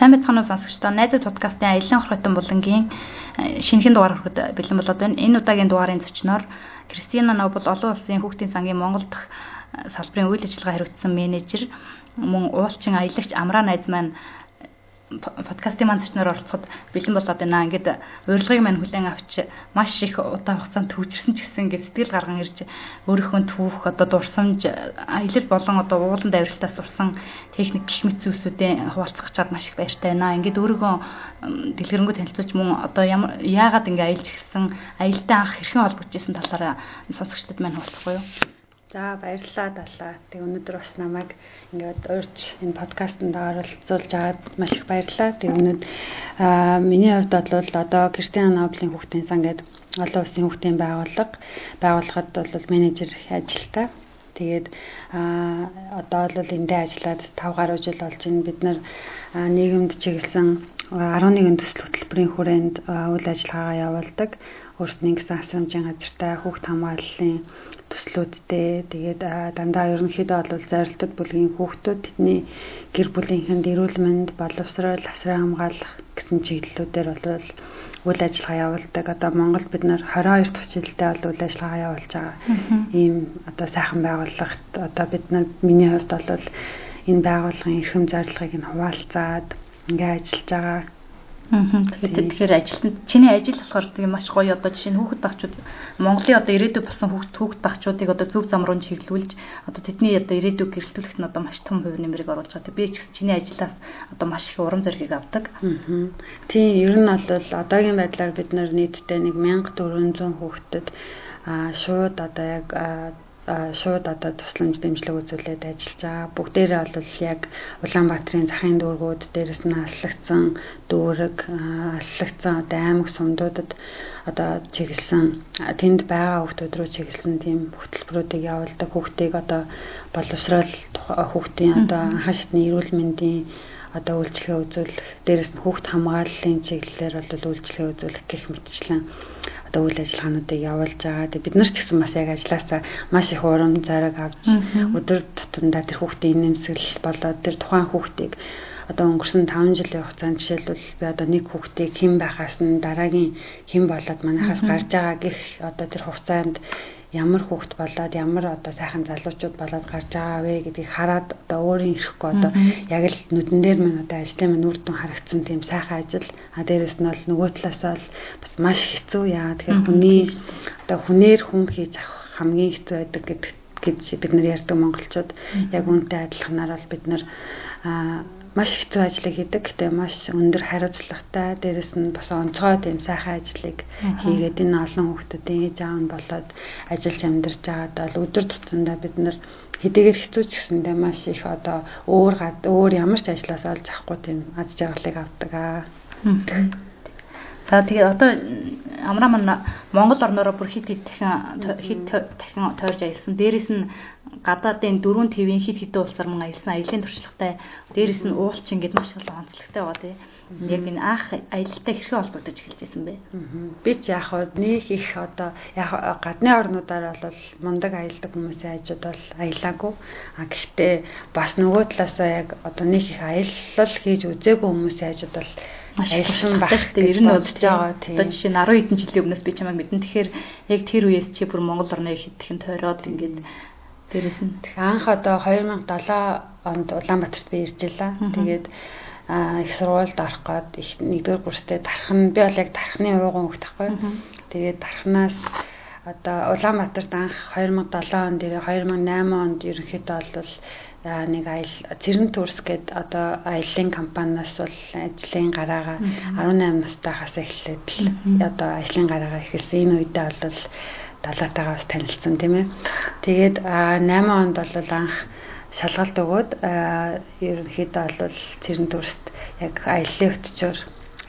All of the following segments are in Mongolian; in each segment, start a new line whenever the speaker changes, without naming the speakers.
Сайн байцгаана уу сонсогчдоо. Найзад подкастын аялын хорхойтон булангийн э, шинэхэн дугаар хүрхэд бэлэн болоод байна. Энэ удаагийн дугаарын зочноор Кристина Нобл олон улсын хүүхдийн сангийн Монгол дахь э, салбарын үйл ажиллагаа хариуцсан менежер мөн уулчин аялагч Амраа найз маань подкастын маань зочноор оролцоход бэлэн болоод байна. Ингээд урилгыг маань хүлээн авч маш их удаан хугацаанд төвчөрсөн ч гэсэн ингээд сэтгэл гарган ирж өөрийнхөө түүх одоо дурсамж аялал болон одоо уулан давиралтаас сурсан техник гих мэт зүйлсүүдээ хуваалцах чад маш их баяртай байна. Ингээд өөрийгөө дэлгэрэнгүй танилцуулж мөн одоо ямар яагаад ингээд аялж гисэн аялалтай анх хэрхэн холбогдож исэн талаараа сонсогчдод маань хуваалцахгүй юу?
За баярлалаа далаа. Тэг өнөөдөр бас намайг ингээд урьж энэ подкастт оролцуулж аваад маш их баярлалаа. Тэг өнөөдөр аа миний хувьд бол одоо Кристиан Ноблийн хүүхдийн сан гэдэг олон улсын хүүхдийн байгууллага байгууллагад бол менежер ажилтаа. Тэгээд аа одоо бол эндээ ажиллаад 5 гаруй жил болж байна. Бид нар нийгэмд чиглэсэн 11 төсөл хөтөлбөрийн хүрээнд үйл ажиллагаагаа явуулдаг өөрсдийн гэсэн асрамжийн газартай хүүхд хамгааллын төслүүдтэй тэгээд дандаа ерөнхийдөө бол зорилтод бүлгийн хүүхдүүд тэдний гэр бүлийнхэнд эрүүл мэнд, боловсрол, асран хамгаалах гэсэн чиглэлүүдээр бол үйл ажиллагаа явуулдаг. Одоо Монголд бид нар 22 дахь жилдээ бол үйл ажиллагаа явуулж байгаа. Ийм одоо сайхан байгууллагт одоо бид нар миний хувьд бол энэ байгууллагын эрхэм зорилгыг нь хуваалцаад ингээ ажиллаж байгаа
Тэгэхээр ажилтнууд чиний ажил болохоор тийм маш гоё одоо жишээ нь хүүхэд багчууд Монголын одоо ирээдүйг болсон хүүхэд хүүхэд багчуудыг одоо зөв зам руу чиглүүлж одоо тэдний одоо ирээдүйг гэрэлтүүлэхэд нь одоо маш том хувь нэмрийг оруулж байгаа. Би ч чиний ажлаас одоо маш их урам зориг авдаг.
Тийм ер нь бол одоогийн байдлаар бид нар нийтдээ нэг 1400 хүүхдэд а шууд одоо яг шууд одоо тусламж дэмжлэг үзүүлээд ажиллаж байгаа. Бүгдээрээ бол яг Улаанбаатарын захын дүүргүүд дээрээс нь аслагдсан дүүрэг, аслагдсан одоо аймаг сумдуудад одоо чиглэсэн тэнд байгаа хүүхдүүд рүү чиглэсэн тийм хөтөлбөрүүдийг явуулдаг. Хүүхдийг одоо боловсрол хүүхдийн одоо анхаа шатны эрүүл мэндийн одоо үйлчлэгээ үзүүлэх, дээрээс нь хүүхд хамгааллын чиглэлээр бол үйлчлэгээ үзүүлэх гэх мэтчлэн одоо үйл ажиллагаануудыг явуулж байгаа. Тэгээ бид нар ч гэсэн бас яг ажилласаа маш их урам зориг авч өдөр тутамдаа тэр хүүхдийн нэмсгэл болоод тэр тухайн хүүхдийг одоо өнгөрсөн 5 жилийн хугацаанд жишээлбэл би одоо нэг хүүхдийг хэн байхаас нь дараагийн хэн болоод манайхаас гарч байгаа гэх одоо тэр хугацаанд ямар хүүхэд болоод ямар одоо сайхан залуучууд болоод гарч байгаа вэ гэдгийг хараад одоо өөрийн ирэхгүй одоо яг л нүдэн дээр мань одоо ажлын мань үр дүн харагдсан тийм сайхан ажил. А дээрэс нь бол нөгөө талаас бол бас маш хэцүү яа. Тэгэхээр хүний одоо хүнээр хүн хийж авах хамгийн хэцүү байдаг гэдэг гэж бид нар ярьдаг монголчууд. Яг үүнтэй адилханаар бол бид нар маш хэцүү ажлыг хийдэг. Гэтэ маш өндөр хариуцлагатай, дээрэс нь бас онцгой тийм сайхан ажлыг хийгээд энэ олон хүүхдүүдийн ээж аав нь болоод ажиллаж амьдарч байгаад бол өдөр тутамдаа бид нар хэдийгээр хэцүү ч гэсэндээ маш их одоо өөр гад өөр ямар ч ажлаас олж авахгүй тийм аз жаргалыг авдаг аа.
За тэгээ одоо амраа мана Монгол орноороо бүр хит хит дахин хит дахин тойрж аялсан. Дээрээс нь гадаадын дөрвөн твийн хит хитэн улсаар мөн аялсан. Аялын туршлагатай. Дээрээс нь уулчин гэд маш олон онцлогтой байгаа тий. Яг энэ анх аялалтай хэрхэн холбогдож эхэлж байсан бэ?
Би ч яг хаа нэг их одоо яг гадны орнуудаар бол мундаг аялдаг хүмүүсийн ажид бол аялаагүй. А гэхдээ бас нөгөө талаасаа яг одоо нэг их аялал хийж үзээгүй хүмүүсийн ажид бол
маш шүү дээ. Ер нь болж байгаа тийм. Одоо жишээ нь 10 хэдэн жилийн өмнөөс би чамайг мэдэн. Тэгэхээр яг тэр үеэс чи бүр Монгол орны хитгэн тойроод ингээд дээрэс нь
анх одоо 2007 онд Улаанбаатарт би ирж илаа. Тэгээд их сургуульд орох гээд их нэгдүгээр курстэй дархан би бол яг дархны ууган хөх тахгүй. Тэгээд дархнаас одоо Улаанбаатарт анх 2007 онд 2008 онд ерөнхийдөө бол нэг аялал Цэрэн төрс гээд одоо аяллаа компаниас бол ажлын гараагаа 18 настайхаас эхлээд л одоо ажлын гараагаа эхэлсэн. Энэ үедээ бол далаатайгаа бас танилцсан тийм ээ. Тэгээд 8 онд бол анх шалгалт өгөөд ерөнхийдөө бол Цэрэн төрст яг аяллаа өтчөөр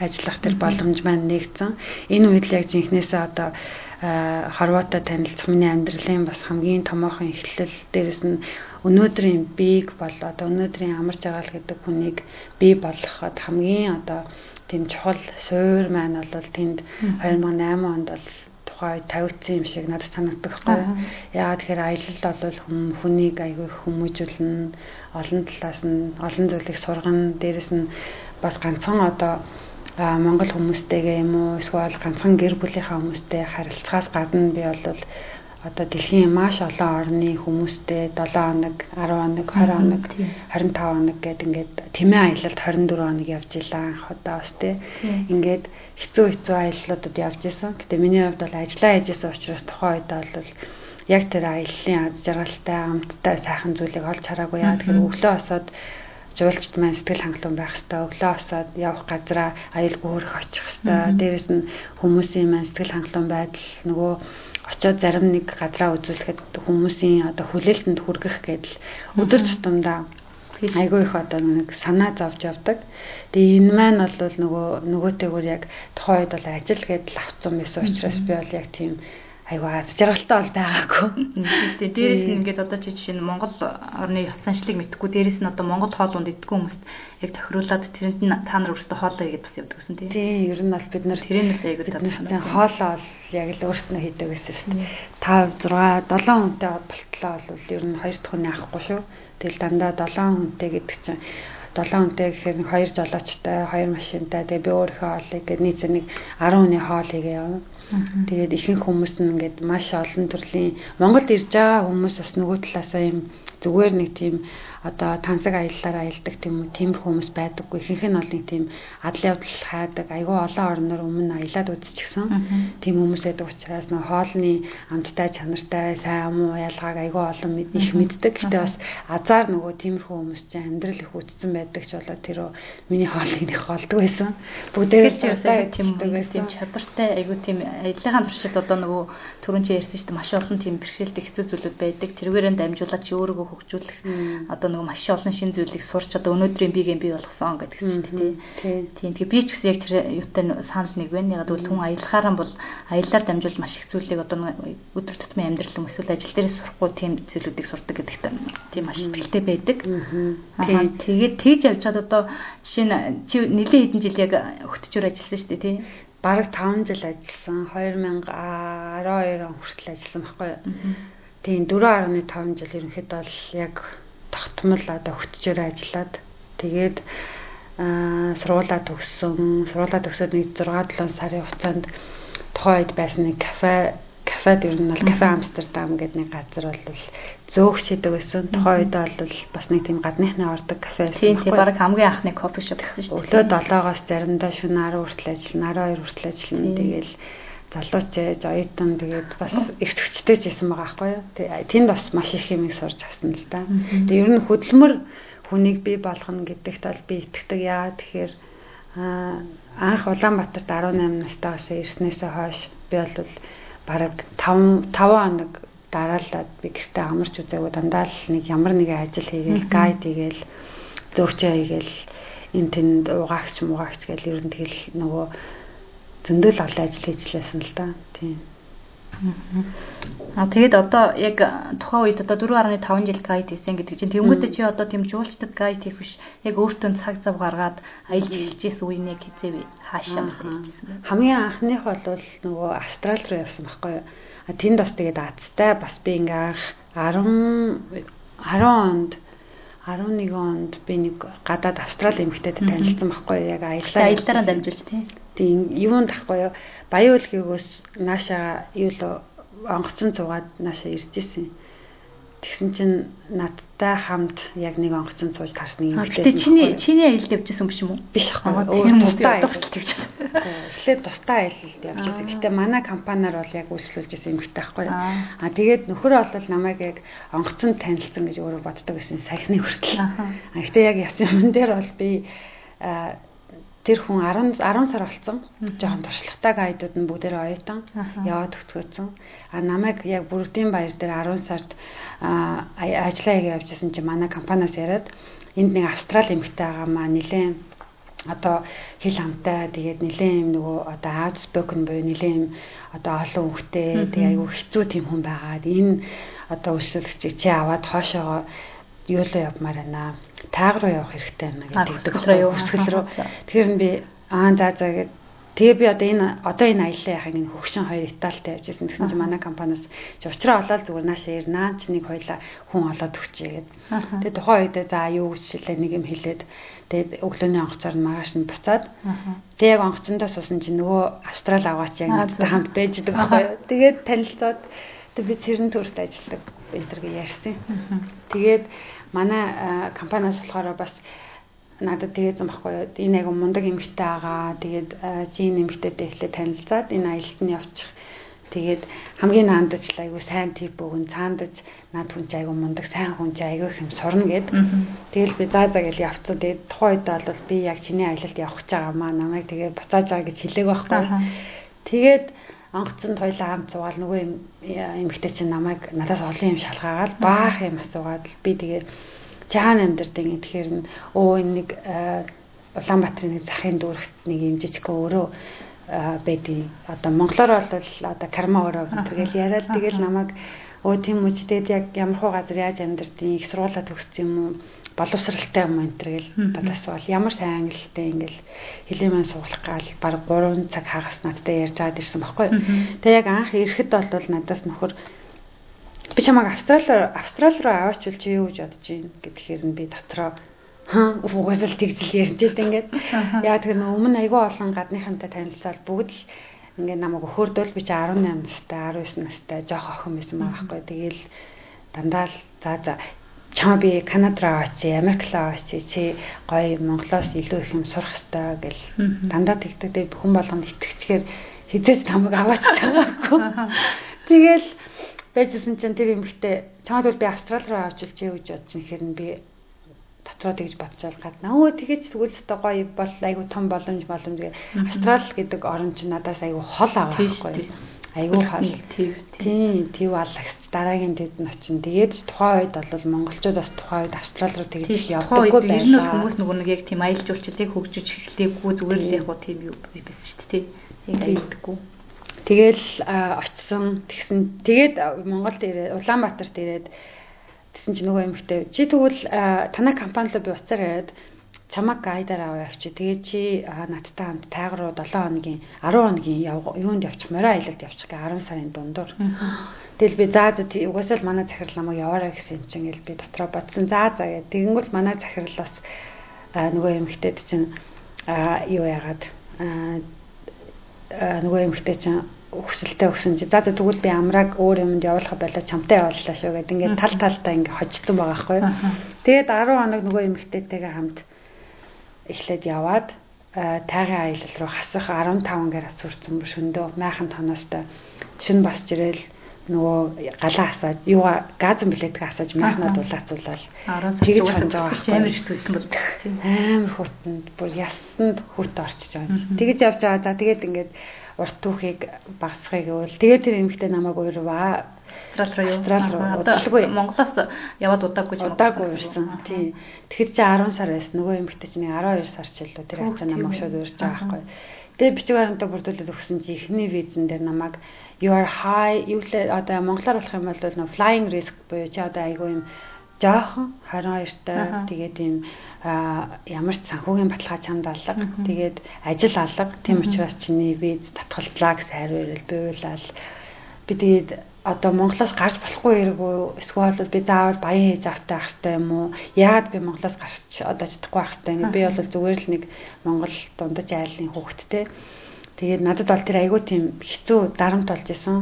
ажиллах тэр боломж маань нэгдсэн. Энэ үед л яг жинхнээсээ одоо хорвоотой танилцах миний амьдралын бас хамгийн томоохон эхлэл дээрэс нь өнөөдрийн бийг бол одоо өнөөдрийн амар жаргал гэдэг хүнийг бий болгоход хамгийн одоо тийм чухал суур маань бол тэнд 2008 онд бол тухай тавигдсан юм шиг надад санагддаг байхгүй. Яагаад тэгэхээр аялал бол хүнийг айгүй хүмүүжүүлнэ, олон талаас нь олон зүйлийг сургана, дээрэс нь бас ганцхан одоо Монгол хүмүүстэйгээ юм уу эсвэл ганцхан гэр бүлийнхаа хүмүүстэй харилцахаас гадна би бол одоо дэлхийн маш олон орны хүмүүстэй 7 хоног, 10 хоног, 20 хоног, 25 хоног гэдэг ингээд тэмээ аялалд 24 хоног явж илаа анх удаас тий. Ингээд хэцүү хэцүү аяллуудад явж исэн. Гэтэ миний хувьд бол ажиллаа хийжсэн учраас тухайн үед бол яг тэр аяллаа аз жаргалтай, амттай сайхан зүйлийг олж хараагүй яа. Тэгэхээр өглөө босоод жуулчд маань сэтгэл хангалуун байх хэвээр өглөө босоод явах газараа аюулгүй хөрөх очих хэвээр. Дээрээс нь хүмүүсийн маань сэтгэл хангалуун байдал нөгөө очиод зарим нэг газараа үзүүлэхэд хүмүүсийн одоо хүлээлтэнд хүргэх гэдэл өдөр тутамдаа айгүй их одоо нэг санаа зовж явдаг. Тэгээ энэ маань бол нөгөө нөгөөтэйгөр яг тухайн үед бол ажил гэдэл авцсан байсан учраас би бол яг тийм айгаа жаргалтай бол байгаагүй.
Тийм дээрээс нь ингээд одоо чи жишээ нь Монгол орны ёс заншлыг мэдхгүй дээрээс нь одоо Монгол хоол унд идэггүй хүмүүст яг тохируулаад тэрэнд нь та нар өөрсдөө хоолоо хийгээд бас явдаг гэсэн тийм.
Тийм ер нь бол бид нар
тэрэнээс айгаа
татсан хоолоо бол яг л өөрснөө хийдэг гэсэн шүү дээ. 5 6 7 хүнтэй болтлоо бол ер нь хоёр дахь хүн авахгүй шүү. Тэгэл дандаа 7 хүнтэй гэдэг чинь 7 хүнтэй гэхээр нэг 2 жолоочтой, 2 машинтай. Тэгээ би өөрийнхөө хоолыг гээд нийт нэг 10 хүний хоол хийгээ явна. Тэгээд ихэнх хүмүүс нь ингээд маш олон төрлийн Монголд ирж байгаа хүмүүс бас нөгөө талаасаа юм зүгээр нэг тийм одоо тансаг аяллаар аялдаг тийм үү тиймэр хүмүүс байдаггүй. Ихэнх нь бол нэг тийм адал явдал хаадаг айгүй олон орноор өмнө аялаад үзчихсэн. Тийм хүмүүс байдаг учраас нөө хоолны амттай чанартай сайн муу ялгааг айгүй олон их мэддэг. Гэхдээ бас азар нөгөө тиймэрхүү хүмүүс чинь амьдрал их үтцэн байдаг ч болоо тэр миний хоолыг нэг холдог байсан.
Бүгдээр ч ясаа тийм тийм чадвартай айгүй тийм аяллахын туршид одоо нөгөө түрүүн чи ярьсан шүү дээ. Маш олон тийм бэрхшээлтэй хэцүү зүйлүүд байдаг. Тэрүүгээрээ дамжуулаад чи өөрийгөө хөгжүүлэх одоо нөгөө маш олон шин зүйлийг сурч одоо өнөөдрийн биегийн бий болгосон гэдэг чинь тий. Тийм. Тэгээ би ч гэсэн яг тэр юутай санал нэг байна. Яг бол хүн аялахаараа бол аяллаар дамжуулж маш их зүйлийг одоо өдөр тутмын амьдрал юм эсвэл ажил дээрээ сурахгүй тийм зүйлүүдийг сурдаг гэдэгт тийм маш ихтэй байдаг. Аа тэгээд тэгж явж чад одоо жишээ нь чи нэлийн хэдэн жил яг хөтчөр ажилласан шүү дээ тий?
Бараг 5 жил ажилласан. 2012 он хүртэл ажилласан байхгүй юу. Тийм 4.5 жил ерөнхийдөө бол яг тогтмол одоо хөтчөөр ажиллаад тэгээд сургуулаа төгссөн. Сургуулаа төгсөөд нэг 6 7 сарын хугацаанд тухайд байсан нэг кафе кафед ер нь бол кафе Амстердам гэдэг нэг газар бол зөөх шидэг байсан. Тухайн үед бол бас нэг тийм гадныхны ордог кафе байсан.
Тийм тийм баг хамгийн анхны кофе шоп
гэсэн шүү дээ. Өглөө 7-оос заримдаа шөнө 10 хүртэл ажиллана, 12 хүртэл ажиллана. Тэгээл залууч ээж оюутан тэгээд бас эрт хүчтэй жисэн байгаа байхгүй юу. Тэнд бас маш их юм сурч авсан л да. Тэгээд ер нь хөдөлмөр хүнийг бий болгоно гэдэгт бол би итгэдэг. Яа тэгэхээр анх Улаанбаатарт 18 настайгаас ирснээсээ хойш би бол бараг 5 5 хоног дараалаад би гэртээ амарч үзээгүй дандаа л нэг ямар нэгэн ажил хийгээл гайд хийгээл зөөгчөө хийгээл энэ тэнд угаагч муугаагч гэл ер нь тэгэл нөгөө зөндөл олон ажил хийж лээсэн л да. Тийм.
Аа тэгээд одоо яг тухайн үед одоо 4.5 жил гайд хийсэн гэдэг чинь тэнгуүтэ чи одоо тийм жуулчдад гайд хийх биш яг өөртөө цаг зав гаргаад аялж эхэлжсэн үе нэг хизээ би хаашаа
хэлжсэн. Хамгийн анхных бол нөгөө Австрали руу явсан байхгүй юу? А тэнд бас тэгээд азтай бас би ингээ анх 10 10 онд 11 онд би нэг гадаад Австрали эмэгтэйтэй танилцсан байхгүй? Яг аяллаа
аяллаараа дамжуулж тийм
тийм юунд тахгүй юу баян үлгийгөөс нааша юу л онгоцон цугаад нааша ирж исэн. Тэгсэн чинь надтай хамт яг нэг онгоцон цууж тарсны
юм лээ. Гэтэ чиний чиний аялалд явжсэн биш юм уу?
Биш аа. Өөр тустай аялалд явж байгаа. Эхлээд тустай аялалд явж байгаа. Гэтэ манай компаниар бол яг үйлчлүүлж исэн юм хэрэгтэй байхгүй юу? Аа тэгээд нөхөр бол намайг яг онгоцон танилцсан гэж өөрөө боддог гэсэн сахины хүртэл. Аа гэтэ яг ясан юм дээр бол би тэр хүн 10 10 сар болсон. Жохон туршлагатай гайдууд нь бүгдээ оюутан яваад төгсгөөцсөн. А намайг яг бүрдийн баяр дээр 10 сард ажиллаа хийгээ явжсэн чинь манай компаниас яриад энд нэг австрали эмэгтэй байгаа маа нилээн одоо хэл хамтай тэгээд нилээн юм нөгөө одоо outspoken буюу нилээн юм одоо олон хүүхдээ тэгээд айгүй хэцүү тийм хүн байгаад энэ одоо өсвөлөгчийг чи аваад хоошоогоо юу л явмаар байна. Таг руу явах хэрэгтэй байна гэдэг.
Рүү.
Өсгөл рүү. Тэгэхээр би аа за за гэд Тэгээ би одоо энэ одоо энэ аяллаа яхаг энэ хөгшин хоёр Италитай явж байсан. Тэгсэн чинь манай компаниас учраа олоод зүгээр наашаа ирнаа чи нэг хоёлаа хүн олоод өгчээ гэд. Тэгээ тухайн үед за юу гэж шилээ нэг юм хэлээд тэгээд өглөөний онгоцоор нь маргааш нь буцаад тэгээ яг онгоцондоо суусан чинь нөгөө австрал аваач яг надтай хамт байж байгаа байхгүй. Тэгээд танилцаад би цэрэн төрт ажилладаг төр ярьсан. Тэгээд манай компаниас болохоор бас надад тэгээдсэн байхгүй юу. Энэ айгу мундаг эмэгтэй байгаа. Тэгээд жин эмэгтэйтэй эхлээ танилцаад энэ аялалд нь явчих. Тэгээд хамгийн наандаж айгу сайн тип өгөн цаандаж над хүн ч айгу мундаг сайн хүн ч айгу их юм сурна гэд. Тэгэл би заа заа гэж явцсан. Тэгээд тухайн үед бол би яг чиний аялалд явах гэж байгаа маа намайг тэгээд буцааж байгаа гэж хэлээг байхгүй. Тэгээд онгоцонд хоёлаа хамт суугаад нөгөө эмэгтэй чинь намайг надаас олон юм шалгаагаад баах юм асуугаад би тэгээд жаан амьдардаг юм тэгэхээр нь өө энэ нэг Улаанбаатарын нэг захын дүүрэгт нэг юм жижиг өөрөө байдгийг одоо монголоор бол одоо карма өрөө гэдгээл яриад тэгэл намайг өө тийм үуч тэгээд яг ямар хуу газар яаж амьдэрдیں? Их сургуулаа төгссөн юм уу боловсралтай юм энэ төр гэл надаас бол ямар сайн англитэй ингээл хэлэмэн суулгах гал баг 3 цаг хагас надтай ярьж аваад ирсэн баггүй. Тэгээ яг анх ирэхэд бол надаас нөхөр би чамайг австрал австрал руу аваачвал чи юу гэж бодож байна гэхээр нь би дотроо хаа угаасаа тэгжил ярьж байсан ингээд яа тэр өмнө айгүй олон гадныхантай танилцаад бүгд ингээд намайг өхөрдөл би чи 18 настай 19 настай жоох охин байсан байгаа байхгүй. Тэгэл дандаа л за за чам би Канад руу аваач, Америк руу аваач чи гоё Монголоос илүү их юм сурах хэрэгтэй гэл дандаа тэгдэг хүн болгонд итгэцгээр хизээс намайг аваач байгаагүй. Тэгэл Байжсэн чинь тэр эмэгтэй чамд бол би Австрал руу авчилж яа гэж бодож ихээр нь би дотроо тэгж бодчихвол гадна. Өө тэгэж тэгвэл өстой гоё бол айгу том боломж боломж гэ. Австрал гэдэг орн чинь надаас айгу хол байгаа Айгу хол. Тийм, тийм аллагц дараагийн дэд нь очин. Тэгээд тухайн үед бол монголчууд бас тухайн үед Австрал руу тэгж явдаггүй байлаа.
Хүмүүс нөгөө нэг яг тийм аялал жуулчлалыг хөгжиж эхлэхгүй зүгээр л яг гоо тийм юу байсан шүү дээ. Яг аялдаггүй.
Тэгэл очсон тэгсэн тэгээд Монголд ирээд Улаанбаатарт ирээд тэгсэн чи нөгөө эмэгтэй чи тэгвэл танай компани руу би уцаар ирээд чамаг гайдаар аваа явчих. Тэгээд чи надтай хамт тайгар руу 7 хоногийн 10 хоногийн юунд явчих, морин аялалд явчих гэ 10 сарын дундуур. Тэгэл би заа за угаасаа л манай захирал намайг яваарай гэсэн юм чинь гэл би дотроо бодсон. За за гэх. Тэгэнгүүт манай захирал бас нөгөө эмэгтэйд чинь юу яагаад нөгөө эмэгтэй чинь өксөлтэй өгсөн чи за тэгвэл би амрааг өөр юмд явуулах байлаа чамтай явууллаа шүү гэдэг ингээд тал талдаа ингээд хожсон байгаа байхгүй. Тэгээд 10 хоног нөгөө эмэгтэйтэйгээ хамт эхлээд яваад тайгын аялал руу хасах 15 гэр асуурсан шөндөө майхан тоноостой шин бас жирэл нөгөө галаа асаад юу газан билетгээ асааж майхнаад улаацуулаад
10 сар тэгж хонж байгаа амар их төлсөн бол
тийм. Амар хүртэнд бүр ясанд хүрт орчиж байгаа юм. Тэгж явж байгаа. За тэгээд ингээд урт түүхийг багасгахыг гэвэл тэгээд тэр эмэгтэй намайг уурваа
Австрал руу руу. Удалгүй. Монголоос яваад удаагүй
ч удаагүй ирсэн. Тий. Тэгэхэд чи 10 сар байсан. Нөгөө эмэгтэй чинь 12 сар ч илүү тэр ачаа намайг шууд урьж байгаа байхгүй. Тэгээ бичиг баримтаа бүрдүүлээд өгсөн чи эхний визэн дээр намайг your high юу л одоо монголоор болох юм бол нөө flying risk буюу чи одоо айгүй юм жоохон 22-тай тэгээд ийм ямар ч санхүүгийн баталгаа чамд алга. Тэгээд ажил алга. Тийм учраас чиний виз татгалзлаа гэсэн хариу ирэл биулаад би тэгээд одоо Монголоос гарч болохгүй хэрэггүй эсвэл би заавал баян хийж автай ахтай юм уу? Яагаад би Монголоос гарч одоо чадахгүй ахтай ингэ би бол зүгээр л нэг Монгол дундаж айлын хүүхэдтэй. Тэгээд надад бол тэр айгүй тийм хэцүү дарамт болж исэн.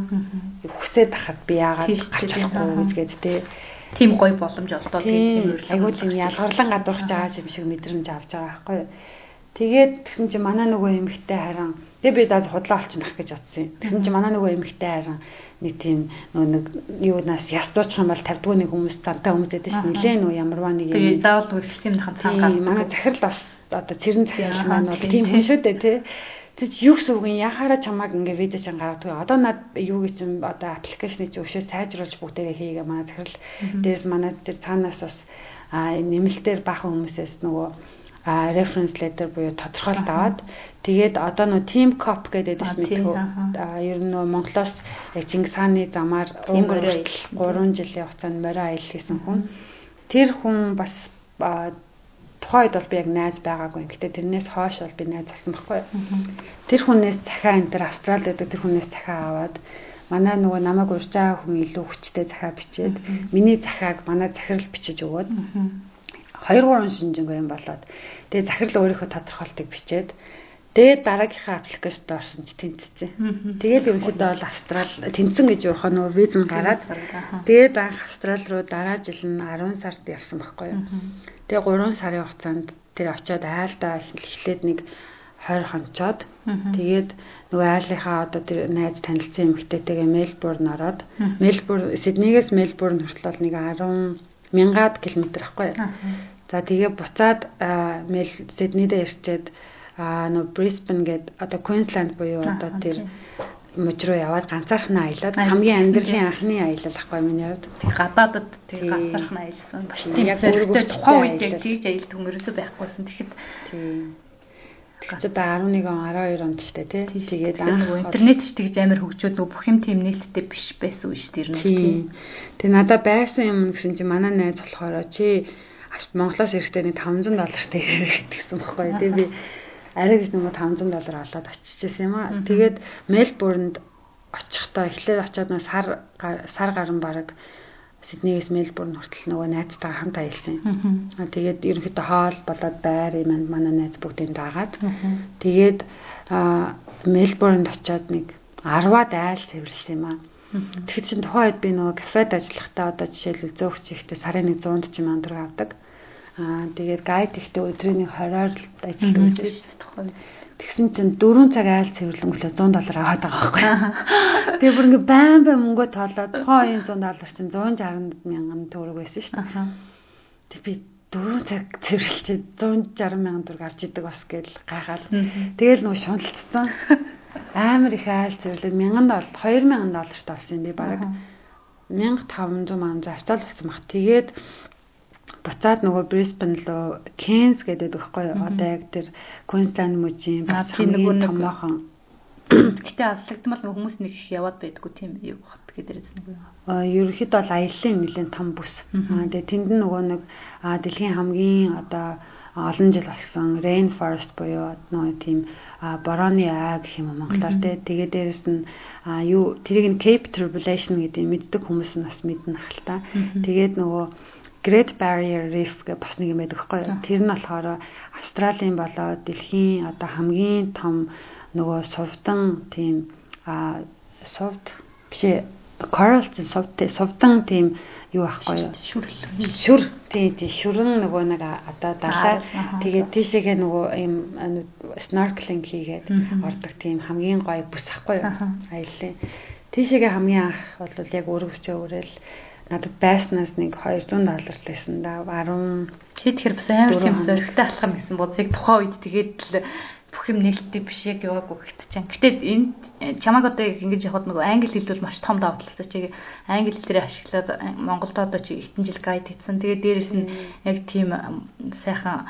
Хүсээд ахад би яагаад гарч болохгүй гэсгээд те.
Тийм гоё боломж олдоо
тийм айгүй тийм ялгарлан гадуурч байгаа юм шиг мэдрэмж авч байгаа байхгүй юу. Тэгээд тэгсэн чинь манай нөгөө эмэгтэй харин тэг би даад худлаа олчих байх гэж бодсон юм. Тэгсэн чинь манай нөгөө эмэгтэй харин нэг тийм нөгөө нэг юунаас ястуучих юм бол тавьдгүй нэг хүмүүс цантаа хүмүүс гэдэг чинь нилээ нөгөө ямарваа нэг
юм. Тэгээд заавал хөлсөм ханцаа
гал. Манай захирал бас одоо цэрэн захирал маань бол тийм хүн шүү дээ тий. Тэг юу гэсэн үг юм яхаараа чамааг ингээ видео чан гаргадаг. Одоо над юу гэж юм одоо аппликейшны чи өшөө сайжруулж бүгдээрээ хийгээ манай захирал. Дээрс манай тэр цаанаас бас нэмэлтээр бахан хүмүүсээс нөгөө reference letter буюу тодорхойлт аваад тэгээд одоо нөө team cop гэдэг мэдээ ер нь нөө Монголоос яг Чингис хааны замаар өнгөрөөл 3 жилийн хугацаанд морин аялал хийсэн хүн. Тэр хүн бас тухайн үед бол би яг найз байгаагүй. Гэтэ тэрнээс хойш бол би найз болсон байхгүй. Тэр хүнээс захаа энэ төр Австралид байдаг тэр хүнээс захаа аваад манай нөгөө намайг урьж байгаа хүн илүү хүчтэй захаа бичээд миний захааг манай захирал бичиж өгөөд 2 3 шинжэнгүй юм болоод тэгээ захирал өөрийнхөө тодорхойлтыг бичээд Тэгээд дараагийнхаа аппликейшнд орсон ч тэнцсэн. Тэгээд ерөнхийдөө бол Австрал тэнцэн гэж явах нөгөө виз нь гараад тэгээд анх Австрал руу дараа жил нь 10 сард явсан байхгүй юу. Тэгээ 3 сарын хугацаанд тэр очиод айлдаа эхлээд нэг 20 хонцоод. Тэгээд нөгөө айлынхаа одоо тэр найз танилцсан эмэгтэйтэйгээ Мельбурн ороод. Мельбурн Сиднейгээс Мельбурн хүртэл нэг 10 мянгаад километр ахгүй. За тэгээ буцаад Сиднейдээ ирчээд аа нөө Brisbane гээд одоо Queensland буюу одоо тэр мужи руу яваад ганцаархан аялаад хамгийн амьдралын анхны аялал ахгүй миний хувьд.
Тэг гадаадад тэг ганцаархан аялсан. Баш тийм яг өөртөө тухайн үед яг тийж аялт өнгөрөөсөө байхгүйсэн. Тэгэхэд
одоо 11 он 12 онд ч тий. Тэгээд
интернет ч тэгж амар хөгжөөд нөгөө бүх юм тийм нээлттэй биш байсан үү шүү дээ.
Тийм. Тэг надад байсан юм гэсэн чинь манай найз болохоор чи Монголоос ирэхдээ нэг 500 доллартай ирэх гэсэн баггүй. Тэг би арай гэж нөгөө 500 доллар олоод очижсэн юм аа. Тэгээд Мельбурнд очихдоо эхлээд очиод нөө сар сар гарan бараг Сиднейгээс Мельбурн хүртэл нөгөө найзтайгаа хамт аялсан юм. Тэгээд ерөнхийдөө хоол болоод байр юм манай найз бүгдийг дагаад тэгээд Мельбурнд очиод нэг 10-аад айл цэвэрлсэн юм аа. Тэгэхээр чин тухайн үед би нөгөө кафед ажиллахдаа одоо жишээлбэл зөөгч ихтэй сарын 100 ч андраг авдаг. Аа тэгээд гайд ихтэй өдрийн 20-оор л ажилладаг байсан шүү дээ. Тэгсэн чинь 4 цаг айл цэвэрлэнглээ 100 доллар аваад байгаа байхгүй. Тэгээ бүр ингээ байн байн мөнгө тоолоод тухайн 100 доллар чинь 160 мянган төгрөг байсан шүү дээ. Тэг би 4 цаг цэвэрлчихэд 160 мянган төгрөг авч идэг бас гээл гайхаад. Тэгэл нөгөө шуналцсан. Амар их айл цэвэрлээд 1000 доллар 2000 долларт болсон юм би баг 1500 мянга завтал болсон баг. Тэгээд буцаад нөгөө Brisbane руу Cairns гэдэг байхгүй одоо яг тэр Queensland мужийн бас хамгийн томоохон.
Гэтэ аслагдмал хүмүүс нэг их яваад байдгүй тийм юу хот гэдэг нэг
юм. Аа ерөнхийдөө бол аяллаа нэлээд том бүс. Аа тэгээ тэнд нөгөө нэг дэлхийн хамгийн одоо олон жил болсон rainforest буюу нөгөө тийм борооны аа гэх юм монголоор тэгээ дээрэс нь юу тэрийг нь Cape Tribulation гэдэг мэддэг хүмүүс нь бас мэднэ хальтаа. Тэгээд нөгөө Great Barrier Reef гэх бас нэг юм байдаг хгүй. Тэр нь болохоор Австралийн болоод дэлхийн одоо хамгийн том нөгөө сувдан тийм а сувд биш coral сувд сувдан тийм юу ахгүй юу?
Шүрэл
шүр. Тий тий шүрэн нөгөө нэг одоо далаа тэгээд тийшээгээ нөгөө юм snorkeling хийгээд ордог тийм хамгийн гоё бүс ахгүй юу? Аяллаа. Тийшээгээ хамгийн анх бол яг өрөвчөө өрөөл надад байснаас нэг 200 доллар лсэн да 10
чи тэгэхээр бас амар тийм зөрөгтэй алхам гэсэн бодсыг тухайн үед тэгээд л бүх юм нээлттэй биш яг яваагүй гэхт чинь. Гэтэ энэ чамаг одоо ингэж явахад нөгөө англи хэл бол маш том давуу талтай. Чи англи хэлээр ашиглаад Монголд одоо чи ихтэн жил гайд хийсэн. Тэгээд дээрэс нь яг тийм сайхан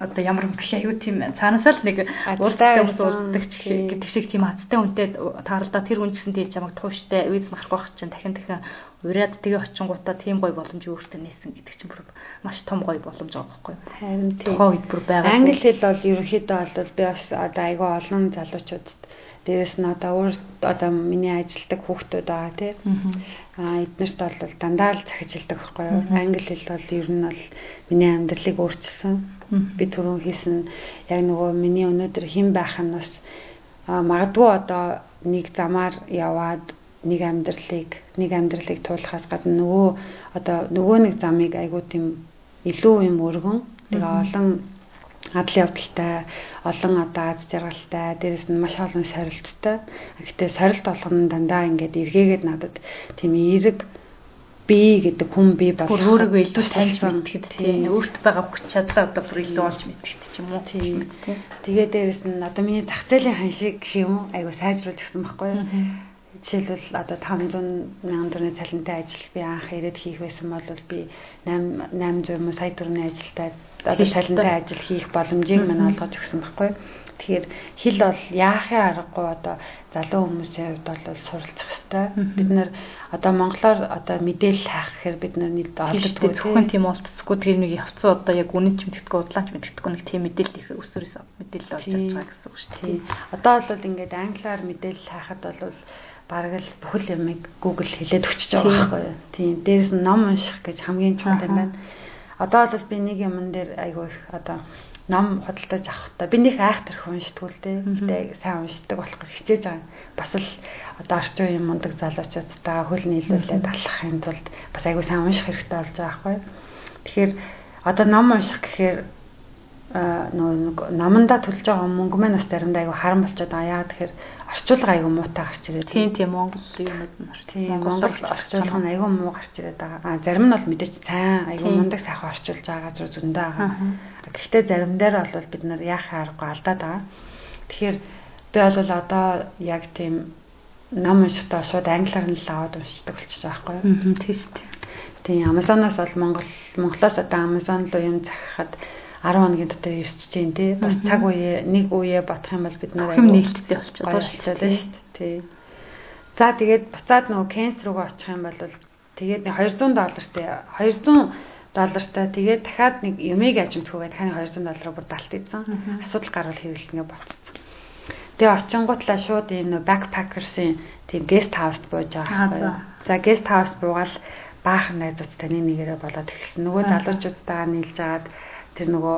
одоо ямар юм гэх аюу тийм цаанаасаа л нэг уулзтай хүмүүс уулздаг ч гэдэг шиг тийм хацтай үнтэй тааралдаа тэр хүн ч гэсэн тийм чамаг тууштай виз махрах байх чинь дахин дахин ураад тэгээ очингуудаа тийм гоё боломж өөртөө нээсэн гэдэг чинь бүр маш том гоё боломж байгаа байхгүй юу.
Харин тийм.
Тухайн үед бүр байгаа.
Англи хэл бол ерөнхийдөө бол би бас одоо айгүй олон залуучуудад дээрэс нь одоо өөр одоо миний ажилдаг хүүхдүүд байгаа тий. Аа эднэрт бол дандаа л захижилдаг байхгүй юу. Англи хэл бол ер нь бол миний амьдралыг өөрчилсөн. Би түрүүн хийсэн яг нөгөө миний өнөөдөр хэн байх нь бас магадгүй одоо нэг замаар яваад нэг амьдралыг нэг амьдралыг туулахаас гадна нөгөө одоо нөгөө нэг замыг айгуу тийм илүү юм өргөн. Тэгээ олон адал явдалтай олон одоо аз жаргалтай дээрэс нь маш олон сорилттой. Гэхдээ сорилт болгоно дандаа ингээд эргээгээд надад тийм эерэг би гэдэг хүн би
болох өөрийгөө илүү таньж мэдгэд тийм. өөрт байгаа хүч чадлаа одоо бүр илүү олж мэдгэд ч юм уу? Тийм.
Тэгээд дээрэс нь одоо миний зах зээлийн хан шиг гэх юм айгу сайжруулж өгсөн байхгүй юу жишээлбэл одоо 500 мянган төгрөгийн цалинтай ажил би анх ирээд хийх байсан бол би 8 800 сая төгрөгийн ажилтай одоо шалантай ажил хийх боломжийг мань олгож өгсөн байхгүй. Тэгэхээр хэл бол яахын аргагүй одоо залуу хүмүүсийн хувьд бол суралцах хэрэгтэй. Бид нэр одоо монголоор одоо мэдээлэл хаах гэхээр бид нар нийт
олддгүй зөвхөн тийм олдсгүй тэр нэг явцсан одоо яг үнэн ч мэддэхгүй удлаач мэддэхгүй нэг тийм мэдээлэл их өсвөрөөс мэдээлэл олж авч байгаа гэсэн үг шүү дээ.
Одоо бол ингээд англиар мэдээлэл хаахад бол бараг л бүхэл юмыг Google хэлээд өчөж байгаа байхгүй юу. Тийм. Дээрээс нь ном унших гэж хамгийн чухал юм байна. Одоо бол би нэг юмн дээр айгүй их одоо ном худалдаж авахдаа би нэг айхтар уншдгүй л дээ. Гэтэ сайн уншдаг болох хичээж байгаа. Бас л одоо орчин үеийн мундаг залуучуудтай хөл нийлүүлээд алхахын тулд бас айгүй сайн унших хэрэгтэй болж байгаа байхгүй юу. Тэгэхээр одоо ном унших гэхээр нөгөө нэг наманда төлж байгаа мөнгө маань бас заримдаа айгүй харам болчиход байгаа. Яа тэгэхээр орчуулга айгүй муутай гарч ирээд.
Тийм тийм Монгол юмуд нь
тийм Монгол орчуулга нь айгүй муу гарч ирээд байгаа. А зарим нь бол мэдээж сайн айгүй мундаг сайхан орчуулж байгаа газар зөндөө байгаа. Гэхдээ зарим дээр бол бид нар яахаа аргагүй алдаад байгаа. Тэгэхээр би бол одоо яг тийм ном уншихтаа шууд англиар нь л аваад уншдаг болчихж байгаа байхгүй юу?
Тийм шүү дээ.
Тийм Amazon-аас бол Монгол Монголоос одоо Amazon руу юм захихад 10 хоногийн дотор ирсэж जैन тий. Бас цаг үе нэг үе батах юм бол бид
нэр юм нээлттэй болчиход
байна дээ. Тий. За тэгээд буцаад нөгөө Кенс руугаа очих юм бол тэгээд 200 доллартай 200 доллартай тэгээд дахиад нэг юмыг ажимтгүйгээд хань 200 доллараар бүр далт ийдсэн. Асуудал гарвал хэвлэлнгээ болцсон. Тэгээ очингуутлаа шууд нөө backpackers-ийн тийм guest house бууж байгаа. За guest house буугаал баахан найзууд таны нэгээрээ болоод эхэлсэн. Нөгөө залуучуудтайгаа нийлж агаад тэр нөгөө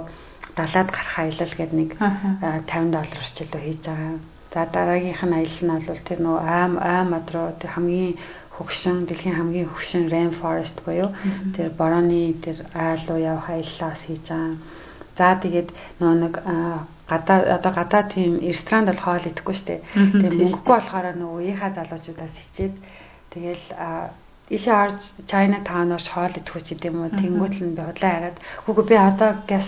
далаад гарах аялал гэдэг нэг 50 доллар орчилдөө хийж байгаа. За дараагийнх нь аялал нь бол тэр нөгөө аам аамад руу тэр хамгийн хөгшин дэлхийн хамгийн хөгшин rainforest буюу тэр борооны тэр айл руу явах аяллаас хийж байгаа. За тэгээд нөгөө нэг гадаа одоо гадаа тийм ресторанд бол хоол идэхгүй шүү дээ. Тэгээд мөнгөгүй болохоор нөгөө үеийнхаа залуучуудаас хичээд тэгэл ийшээ орж China Town-оор хоол идэх үуч гэдэм үү тэнгуут л би удлаа хараад хүүгээ би одоо газ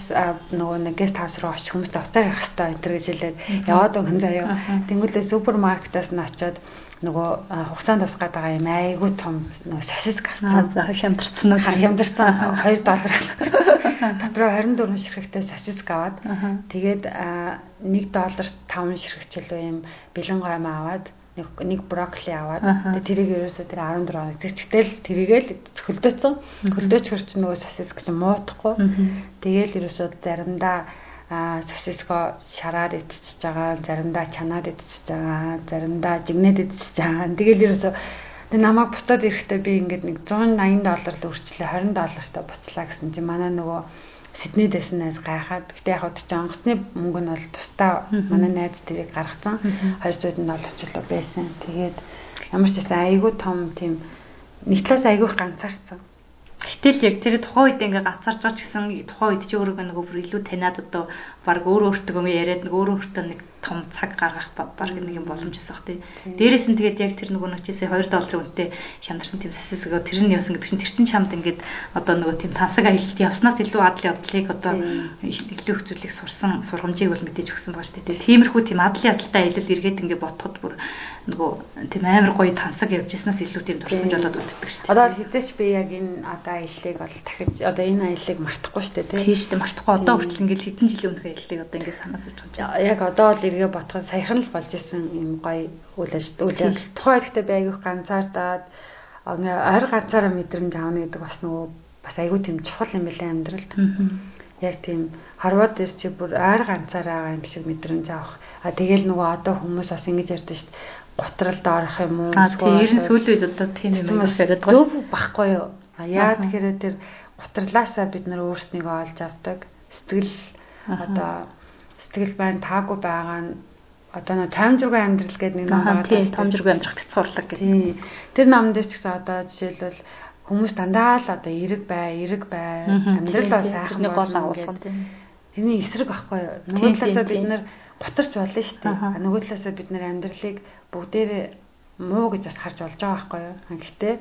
нөгөө нэг гест хаус руу очиж хүмүүст уцаар явах хэрэгтэй энэ гэж хэлээд яваад өгөн заяа тэнгуүлээ супермаркетаас нь очиод нөгөө хугацаанд тусгаад байгаа юм айгүй том нөгөө сосиск
авсан. За хямдарсан уу?
Хямдарсан 2 доллар. Дотроо 24 ширхэгтэй сосиск аваад тэгээд 1 доллар 5 ширхэгчлөө юм бэлэн гойм аваад нэг нэг брокколи аваад тэрийг ерөөсөө тэр 14 хоног тэр чигтэл тэрийгээл хөлдөөцөн хөлдөөч хөрч нөгөө сосиск чинь муутахгүй тэгээл ерөөсөө заримдаа сосиско шараад идчихэж байгаа заримдаа чанаад идчихэж байгаа заримдаа жигнээд идчихэж байгаа. Тэгээл ерөөсөө тэг намайг бутаад ирэхдээ би ингээд нэг 180 доллар л үрчлээ 20 доллартай буцлаа гэсэн чинь манай нөгөө Сидней дэснээс гайхаад гэтээ яг ч онгоцны мөнгө нь бол тусдаа манай найз тэрийг гаргацсан 200 доллар ч л байсан. Тэгээд ямар ч байсан айгүй том тийм нэг талаас айгүй ганцаарсан.
Гэтэл яг тэр тухайн үед ингээ гацарч байгаа ч гэсэн тухайн үед чи өөрөө нэг өөр илүү таниад одоо баг өөрөө өөртөө яриад нэг өөрөө өөртөө нэг том цаг гаргах баг нэг юм боломж бах тий. Дээрээс нь тэгээд яг тэр нөгөө нэг чисээ 2 долларын үнэтэй шандарсан тийм сэсэсгөө тэр нь явсан гэдэг чинь тэр чин чамд ингээд одоо нөгөө тийм тансаг аялалт явснаас илүү адал явдлыг одоо илүү их зүйлийг сурсан сургамжийг бол мэдээж өгсөн байгаа шүү дээ. Тиймэрхүү тийм адал ядалтай аялал эргээд ингээд ботход бүр нөгөө тийм амар гоё тансаг явж яснаас илүү тийм дурсамж болоод үлддэг шүү
дээ. Одоо хэзээ ч би яг энэ одоо аяллыг бол дахиж одоо энэ аяллыг мартахгүй шүү дээ
тий. Тийм шүү дээ мартахгүй одоо хүртэл ингээд хэдэн жилийн өмнөх аяллыг одоо ингээд санаас иж
байгаа. Яг одоо бол эргээ ботход саяхан л болж исэн юм гоё үйл ажиллагаа. Тухайн ихтэй байгих ганцаардаад ойр ганцаараа мэдрэмж аавна гэдэг бас нөгөө бас айгүй тийм чухал юм билээ амьдралд. Яг тийм харваад дээр чи бүр ойр ганцаараа байгаа юм шиг мэдрэмж авах. А тэгэл нөгөө одоо хүмүүс бас ингэж ярьдаг шүү дээ готролд орох юм уу?
Тийм ер нь сүүлийн үед одоо тийм юм
байгаа. Зөв багхгүй юу? А яа тэгэхээр тэр готрлаасаа бид нар өөрснийгөө олж авдаг. Сэтгэл одоо сэтгэл байн таагүй байгаа нь одоо нэг 56 амьдрал гэдэг нэг ном
байгаа. Тийм, томжиргүй амьдрах гэц сурлаг
гэдэг. Тэр дээр ч гэсэн одоо жишээлбэл хүмүүс дандаа л одоо эрэг бай, эрэг бай, амьдрал бол сайхан
нэг гол агуулсан тийм.
Тэрний эсрэг байхгүй юу? Нөгөө талаасаа бид нар готарч болно шүү дээ. Нөгөө талаасаа бид нар амьдралыг бүгдээрээ муу гэж бас харж болж байгаа байхгүй юу? Гэхдээ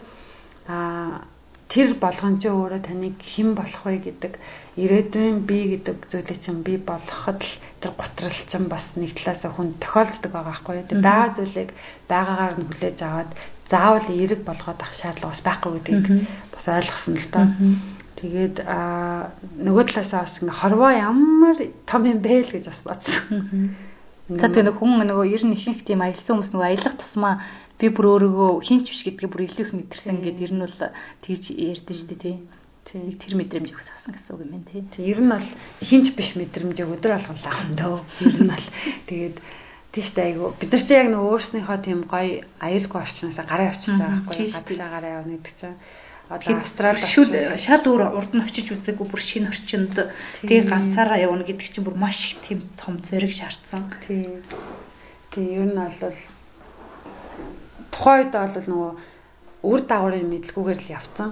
аа тэр болгон ч өөрөө таныг хэн болох вэ гэдэг ирээдүйн би гэдэг зүйлийг чинь би болгоход л тэр готрол чинь бас нэг талаасаа хүн тохиолддог байгаа байхгүй юу. Тэр байгаа зүйлийг байгаагаар нь хүлээж аваад заавал эерэг болгоод авах шаардлага бас байхгүй гэдгийг бас ойлгосон л доо. Тэгээд аа нөгөө талаасаа бас ингээ хорвоо ямар том юм бэ л гэж бас бодсон.
За тэгээ нэг хүн нөгөө ер нь ихэнх тийм аялсан хүмүүс нөгөө аялах тусмаа би бүр өөрийгөө хинч биш гэдгээ бүр илүү их мэдэрсэн гэдэг ер нь бол тэгж ярьдэн шүү дээ тий. Тэг тэр мэдрэмжийг авсан гэсэн үг юм байна тий.
Ер нь бол хинч биш мэдрэмжийг өдөр болгон авах юм дөө. Ер нь бол тэгээд тийштэй айгу бид нар чи яг нөгөө өөрснийхөө тийм гоё аюулгүй орчноосоо гараа авчиж байгаа байхгүй гадлаа гараа явна гэдэг чинь
одоо шүл шал өөр урд нь очиж үзээгүй бүр шинэ орчинд тэгээ ганцаараа явна гэдэг чинь бүр маш их тийм том зэрэг шаардсан.
Тий. Тэгээ ер нь бол тухайд бол нөгөө үр дагаврын мэдлгүйгээр л явцсан.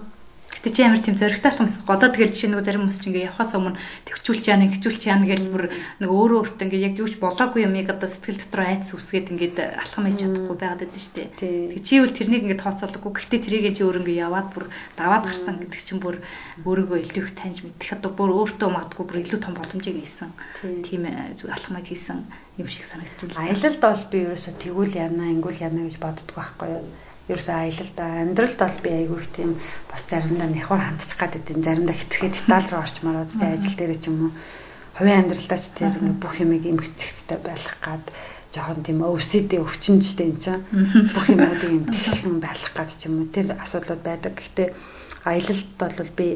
Гэтэ чи ямар тийм зөрөгтэй хүмүүс годоо тэгэл жишээ нөгөө зарим хүмүүс чинь ингээ явахаас өмнө төвчүүлч яана гिचүүлч яана гэж бүр нөгөө өөрөө өөртөө ингээ яг юуч болоогүй юмыг одоо сэтгэл дотор айц үсгээд ингээд алхам хийж чадахгүй байгаад байдаг шүү дээ. Тэг чи бол тэрнийг ингээ тооцоолоогүй. Гэхдээ тэрийгээ чи өөр ингээ яваад бүр даваад гарсан гэдэг чинь бүр өөрийгөө илүү их таньж мэдэх одоо бүр өөртөө магадгүй бүр илүү том боломжийг ийсэн. Тийм зүг алхамыг хийсэн юм шиг санагдчихлаа.
Аялалд бол би ерөөсө тэгвэл яана, ингүүл яана гэж боддгоо байхгүй юу ерөөсөө аялал да амьдралд бол би айгүй их тийм бас заримдаа нэхвар хандчих гад идэв заримдаа хитрхээ деталь руу орчмоор одоо ажил дээр ч юм уу хувийн амьдралдаа ч ингээ бүх юмыг эмгэгтэй байх гад жоохон тийм OCD өвчнжтэй юм чам бүх юмуудыг эмгэгсэн байх гад ч юм уу тэр асуудлууд байдаг. Гэхдээ аялалд бол би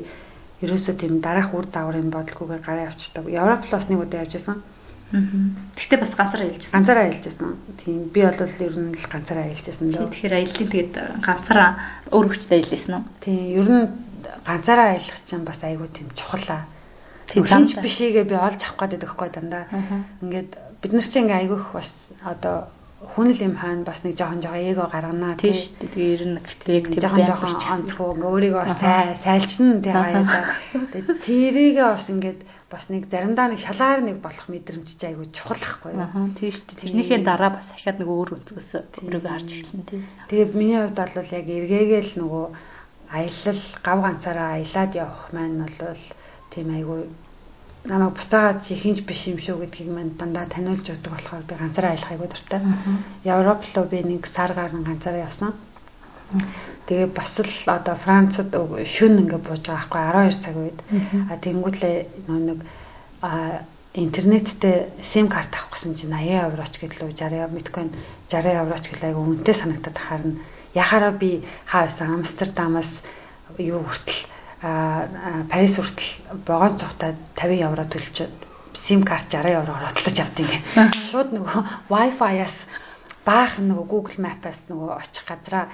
ерөөсөө тийм дараах үр дагаврын бодлогоогоор гараа авчдаг Европ бас нэг удаа явж байсан
Гэхдээ бас ганцаараа аялж байсан.
Ганцаараа аялж байсан. Тийм би бол ер нь л ганцаараа аялж байсан
дөө. Тэгэхээр аяллаа тэгээд ганцаараа өөр хүчтэй аялсан уу?
Тийм ер нь ганцаараа аялах чинь бас айгүй тийм чухал. Тийм хинч бишээгээ би олж авах гээд байдаг хгүй дандаа. Ингээд бид нар чинь ингээ айгүйх бас одоо хүнэл юм хаана бас нэг жоохон жоохон эго гарганаа
тийм шүү дээ. Тэгээ ер нь
яг тийм жоохон жоохон онцгой өөрийгөө бас сайлчна тийм аяада. Тэгээ тэрийгээ бас ингээд бас нэг заримдаа нэг шалаар нэг болох мэдрэмж чи айгүй чухал ахгүй юу.
Аа тийм шүү дээ. Тэрнийхээ дараа бас ахаад нэг өөр өнцгөөс өөрийгөө харж эхэлнэ тийм.
Тэгээ миний хувьд бол яг эргээгээл нөгөө аялал гав ганцаараа аялаад явах маань бол тийм айгүй намайг буцаагаад чи хинж биш юм шүү гэдгийг мань дандаа таниулж өгдөг болохоор би ганцаараа аялах айгүй дуртай. Европ руу би нэг сар гарan ганцаараа явсан. Тэгээ бас л одоо Францад шүн ингээ бууж байгаа байхгүй 12 цаг үед. А тэнгүүтлээ нэг а интернеттэй сим карт авах гэсэн чинь 80 евроч гэдлөө 60 биткойн 60 евроч гэлээ айгүй үнэтэй санагдаад харна. Яхаараа би хаасан Амстердамаас юу хүртэл Парис хүртэл богоон цогтой 50 евро төлж сим карт 60 евроор отлож авд юм. Шууд нөгөө Wi-Fi-аас баахан нөгөө Google Map-аас нөгөө очих газраа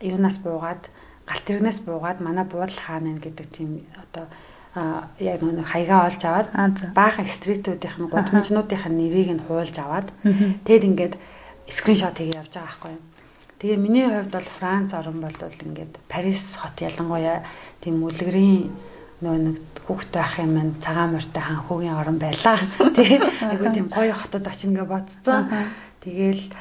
юунаас буугаад галт тэрнээс буугаад манай буудал хаана гэдэг тийм одоо яг нэг хаягаа олж аваад баахан стритүүдийнх нь гудамжнуудынх нь нэрийг нь хуулж аваад тэгэд ингээд скриншот хийгээ явж байгаа байхгүй юу. Тэгээ миний хувьд бол Франц орн бол ингээд Парис хот ялангуяа тийм үлгэрийн нөгөө нэг хүүхдтэй ах юм маань цагаан морьтой ханхуугийн орн байлаа. Тэгээ айгуу тийм гоё хотод очино гэж бодсон. Тэгээл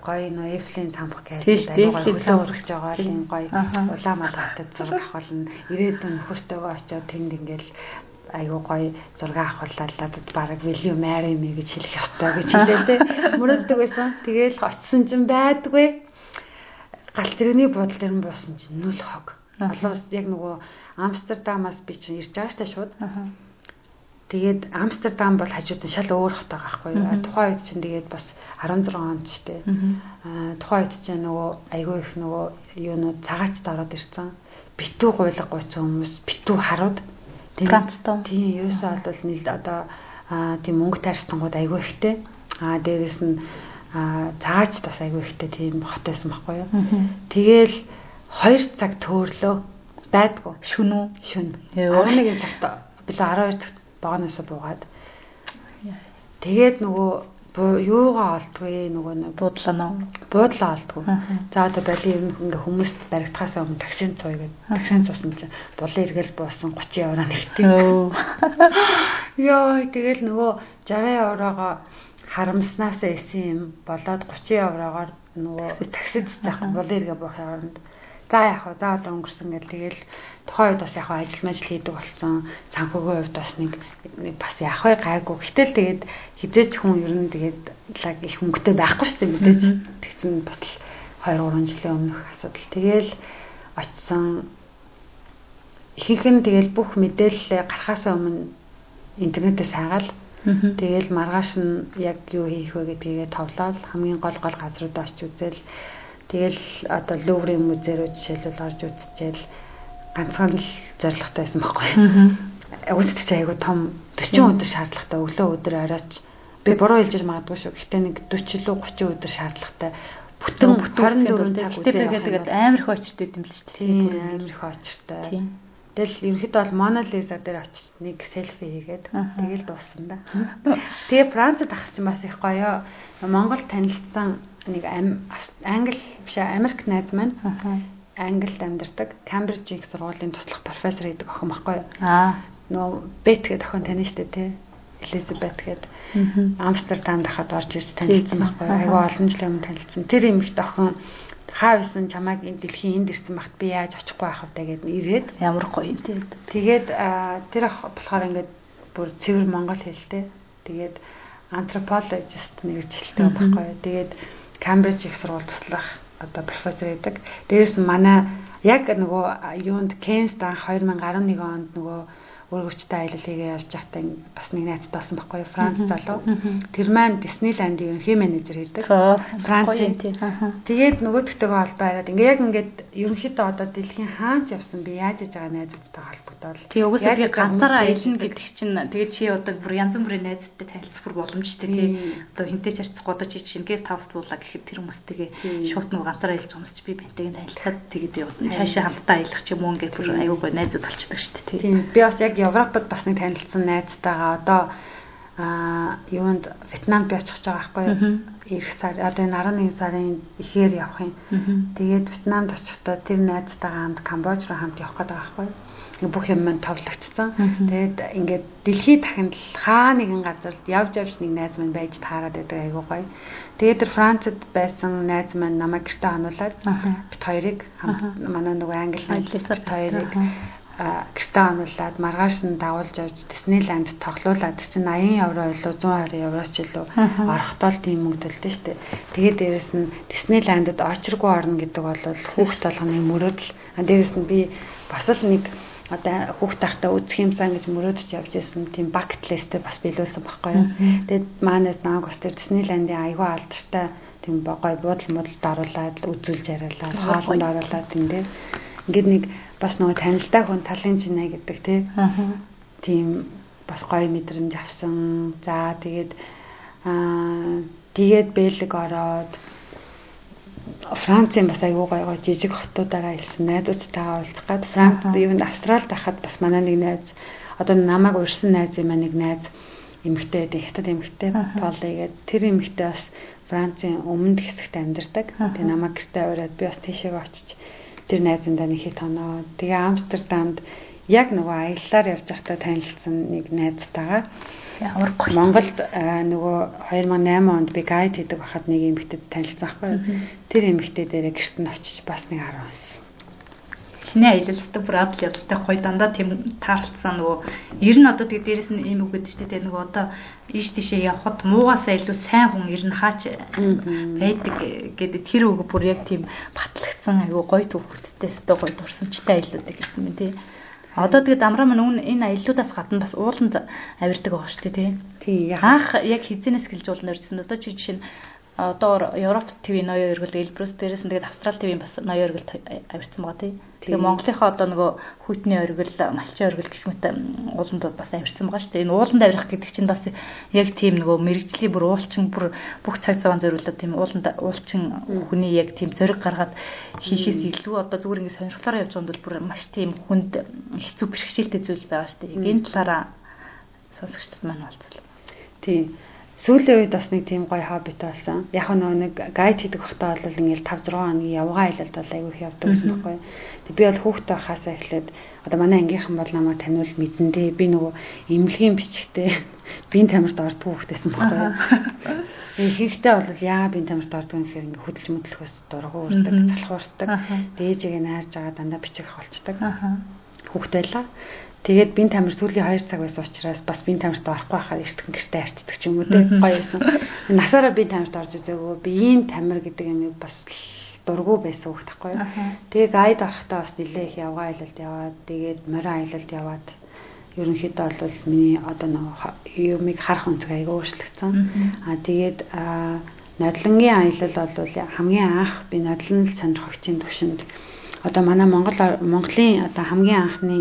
гоё нөө Эфлийн самбах гэж айгуугаа хөлөө урагч байгаа тийм гоё хотод зураг авах болно. Ирээдүйн нөхөртөөгөө очиод тэнд ингээл айгуу гоё зураг авахлаа бараг Вильям Мэри ми гэж хэлэх ёстой гэж хэлээ. Мөрөддөг байсан. Тэгээл очсон чинь байдгүй гал зэрэгний буудлын дээр нь буусан чинь нүл хог. Олоос яг нөгөө Амстердамаас би чинь ирж байгаа штэ шууд. Тэгээд Амстердам бол хажууд нь шал өөр хот байгаа байхгүй юу. Тухайн үед чинь тэгээд бас 16 онд штэ. Аа тухайн үед чинь нөгөө айгүй их нөгөө юунууд цагаачд ороод ирсэн. Битүү гуйлга гуйсан хүмүүс, битүү харууд.
Францтон.
Тийм, ерөөсөө бол нийл одоо аа тийм мөнгө таарстангууд айгүй ихтэй. Аа дээрэс нь аа цааж бас айгүй ихтэй тийм хот байсан байхгүй юу. Тэгээл 2 цаг төөрлөө байдгүй.
Шүн үү?
Шүн. 11 цагт билээ 12 цагт богоноосоо буугаад. Тэгээд нөгөө юугаа олдгүй нөгөө нэг
буудлаа
буудлаа олдгүй. За одоо бали юм ингээ хүмүүст баригдахаас өмнө таксин цуй гэдэг. Таксин цуусан чинь булын эргэл буусан 30 евро нэгтэй. Йоо тэгэл нөгөө 60 еврогоо харамснаас эсэн юм болоод 30 еврогоор нөгөө таксид заах бол эргээ буух яванд за яг хаа за одоо өнгөрсөн гэл тэгэл тухайн үед бас яг ажил мэл хийдэг болсон. Санхүүгийн хувьд бас нэг бас яг хаа гайгүй. Гэтэл тэгээд хизээч хүн ер нь тэгээд лаг их хөнгөтэй байхгүй шүү дээ. Мэдээж тэгсэн бас 2 3 жилийн өмнөх асуудал. Тэгэл очсон ихэнх нь тэгэл бүх мэдээлэл гарахаас өмнө интернетээс хайгаал тэгэл маргааш нь яг юу хийх вэ гэдгийг товлоод хамгийн гол гол газруудаа очиж үзэл тэгэл одоо Луврын музей рүү жишээлбэл орж үзчихэл ганцхан л зоригтой байсан байхгүй. Чи айгу том 40 өдөр шаардлагатай өглөө өдөр оройч би буруу хэлж магадгүй шүү. Гэхдээ нэг 40 лөө 30 өдөр шаардлагатай бүтэн 24 цаг.
Тэгээд амар их очтой юм л шүү.
Тийм амар их очтой. Тэгэл ерөнхийдөө бол Мона Лиза дээр очиж нэг селфи хийгээд тэгэл дууссан да. Тэгээ Францад ах чинь бас их гоё. Монгол танилцсан нэг англи биш Америк найз маань Англид амьдардаг Камбриж их сургуулийн туслах профессор гэдэг охин байхгүй юу? Аа. Нөө Бет гэдэг охин тань штэ тий. Элизабет гэдэг Амстердамд хахад орж ирж танилцсан байхгүй юу? Айгүй олон жилийн өмнө танилцсан. Тэр эмэгт охин хаа байсан чамайг дэлхийн энд ирсэн багт би яаж очихгүй байх вэ гэдэг ирээд
ямар гоё тий.
Тэгээд тэр ах болохоор ингээд бүр цэвэр монгол хэлтэй. Тэгээд антропологист нэг жилтэй байхгүй юу? Тэгээд Камбриж их сургууль туслах одоо профессор байдаг. Дээрээс нь манай яг нөгөө юунд Кенст анх 2011 онд нөгөө өргөвчтэй хийгээ явж байхдаа бас нэг найзтай болсон байхгүй юу Франц залуу. Тэр маань Диснейландын ерөнхий менежер хийдэг. Францын. Тэгээд нөгөөдөгтэйгээ холбоо яриад ингээ яг ингээд ерөнхийдөө одоо дэлхийн хаач явсан би яаж яж байгаа найзуудтай холбогдоод.
Тий угсаа би ганцаараа аялна гэдэг чинь тэгээд чи одоо бүр янз бүрийн найзтай танилцах боломжтой тий. Одоо хинтэй ч харцах годож чи шингээр тавс буулаа гэхэд тэр хүмүүстэйгээ шууд нөгөө ганцаараа аялж байгаа юм чи би бэнтэйг танилцаад тэгээд явна. Цаашаа хамтдаа аялах ч юм уу ингээ бүр аюугүй найзууд болчихдог шүү дээ тий.
Би бас яг Европод бас нэг танилцсан найзтайгаа одоо а юунд Вьетнамд би очих гэж байгаа байхгүй? Ирэх сар одоо энэ 11 сарын ихээр явах юм. Тэгээд Вьетнамд очихдоо тэр найзтайгаа хамт Камбож руу хамт явах гэдэг байхгүй бүх юм маань товлогдсон. Тэгээд ингээд дэлхийд дахинд хаа нэгэн газар явж явж нэг найз маань байж таарад байдаг айгуу гоё. Тэгээд тэр Францад байсан найз маань намайг гэртээ хануулад бит хоёрыг хамт манай нөгөө англи найз хоёрыг гэртээ онуулаад маргааш нь дагуулж явж Диснейланд тоглуулад чинь 80 евро илүү 120 евро ч илүү орохдоо тийм мөнгө төлдөө штэ. Тэгээд дээрэс нь Диснейландд очиргүй орно гэдэг бол хүүхд толгоны мөрөөдөл. Дээрэс нь би бас л нэг одоо хүүхд тахта үзэх юмсан гэж мөрөөдөж явж байсан тийм бакет листэ бас биелүүлсэн байхгүй юу. Тэгээд маанаас нааг бас тэр Диснейландын аягүй алдартай тийм гой буудал модал даруулаад үзүүлж яриалаа, хоолнд оруулаад тийм дээ. Ингээд нэг бас нөгөө танилтай хүн талын жинэ гэдэг тий. Тийм бас гоё мэдрэмж авсан. За тэгээд аа тэгээд Бэлэг ороод Францын бас айгүй гоё гоё жижиг хотуудаараа илсэн найзуудтайгаа уулзах гад Франц юу Австралид байхад бас манай нэг найз одоо намайг урьсан найз юм нэг найз эмэгтэй байдаг хятад эмэгтэй Полли гэдэг тэр эмэгтэй бас Францын өмнөд хэсэгт амьдардаг. Тэгээ намайг гэртээ ураад би бас тийшээ очиж тэр найзандаа нэг хит оноо. Тэгээ Амстердамд яг нөгөө аяллаар явж байхдаа танилцсан нэг найзтайгаа Монголд нөгөө 2008 онд би гайд хийдэг байхад нэг эмэгтэйд танилцсан байхгүй. Тэр эмэгтэй дээрээ гэрт нь очиж бас нэг 10 онс
чиний аялалдаг бүр адал ядалтай гоё дандаа тийм таарлцсан нөгөө ер нь одоо тэгээ дээрэс нь үг гэдэг чинь тэгээ нөгөө одоо ийш тийшээ явхад муугасаа илүү сайн хүн ер нь хаач байдаг гэдэг тэр үг бүр яг тийм батлагдсан айгүй гоё төвхөлттэй өстой гоё дурсамжтай аялалдаг гэсэн юм тий. Одоо тэгээд амраа мань үн энэ аяллуудаас гадна бас ууланд авирдаг байгаа шүү дээ тий. Анх яг хизэнээс гэлж ууланд авирсан. Одоо чи жишээ нь одоо Европ ТV ноён өргөл Эльбрус дээрээс нь тэгээд Австрал ТV бас ноён өргөлд авирсан байгаа тий. Тэгээ Монголынхоо одоо нөгөө хүйтний өргөл, малчин өргөл гэх мэт ууланд бас авирсан байгаа шүү дээ. Энэ ууланд авирах гэдэг чинь бас яг тийм нөгөө мэрэгжлийн бүр уулчин бүр бүх цаг цагаан зориулаад тийм ууланд уулчин хүний яг тийм зориг гаргаад хийхээс илүү одоо зүгээр ингэ сонирхлоор явж байгаа бол бүр маш тийм хүнд хэцүү бэрхшээлтэй зүйл байгаа шүү дээ. Энэ талаараа сонсогчдод маань болцлоо.
Тийм сүүлийн үед бас нэг тийм гоё хоббит болсон. Яг нөгөө нэг гайд хийдэг хотоо бол ингээл 5 6 хоногийн явгаа аялалд бол айгүй их явдаг гэсэн байхгүй. Тэг би бол хүүхдтэй хасаа эхлээд одоо манай ангийнхан бол намайг таниул мэдэндээ би нөгөө эмнэлгийн бичгтээ биеийн тамирт ордгоо хүүхдээсэн байхгүй. Ихэнхдээ бол яа биеийн тамирт ордгоо юм гэхээр ингээ хөдөлж мэдлэхөөс дургу уурдаг, залхуурдаг. Дээжигээ нааж байгаа дандаа бичих болчдаг. Хүүхдээлээ. Тэгээд бин тамир сүүлийн 2 цаг байсан учраас бас бин тамирт орохгүй байхаар эртгэн гэртээ арчдаг ч юм уу те гоё байсан. Насаараа бин тамирт орж үзээгөө биеийн тамир гэдэг юм бас дургу байсан хөх тахгүй. Тэгээ гайд авахтаа бас нэлээ их явгаа аялалд яваад тэгээд морин аялалд яваад ерөнхийдөө бол миний одоо нэг юмыг харах өнцөг аяга өөрчлөгдсөн. Аа тэгээд надлангийн аялал бол хамгийн анх би надлан сонирхогчийн төвшөнд одоо манай Монгол Монголын одоо хамгийн анхны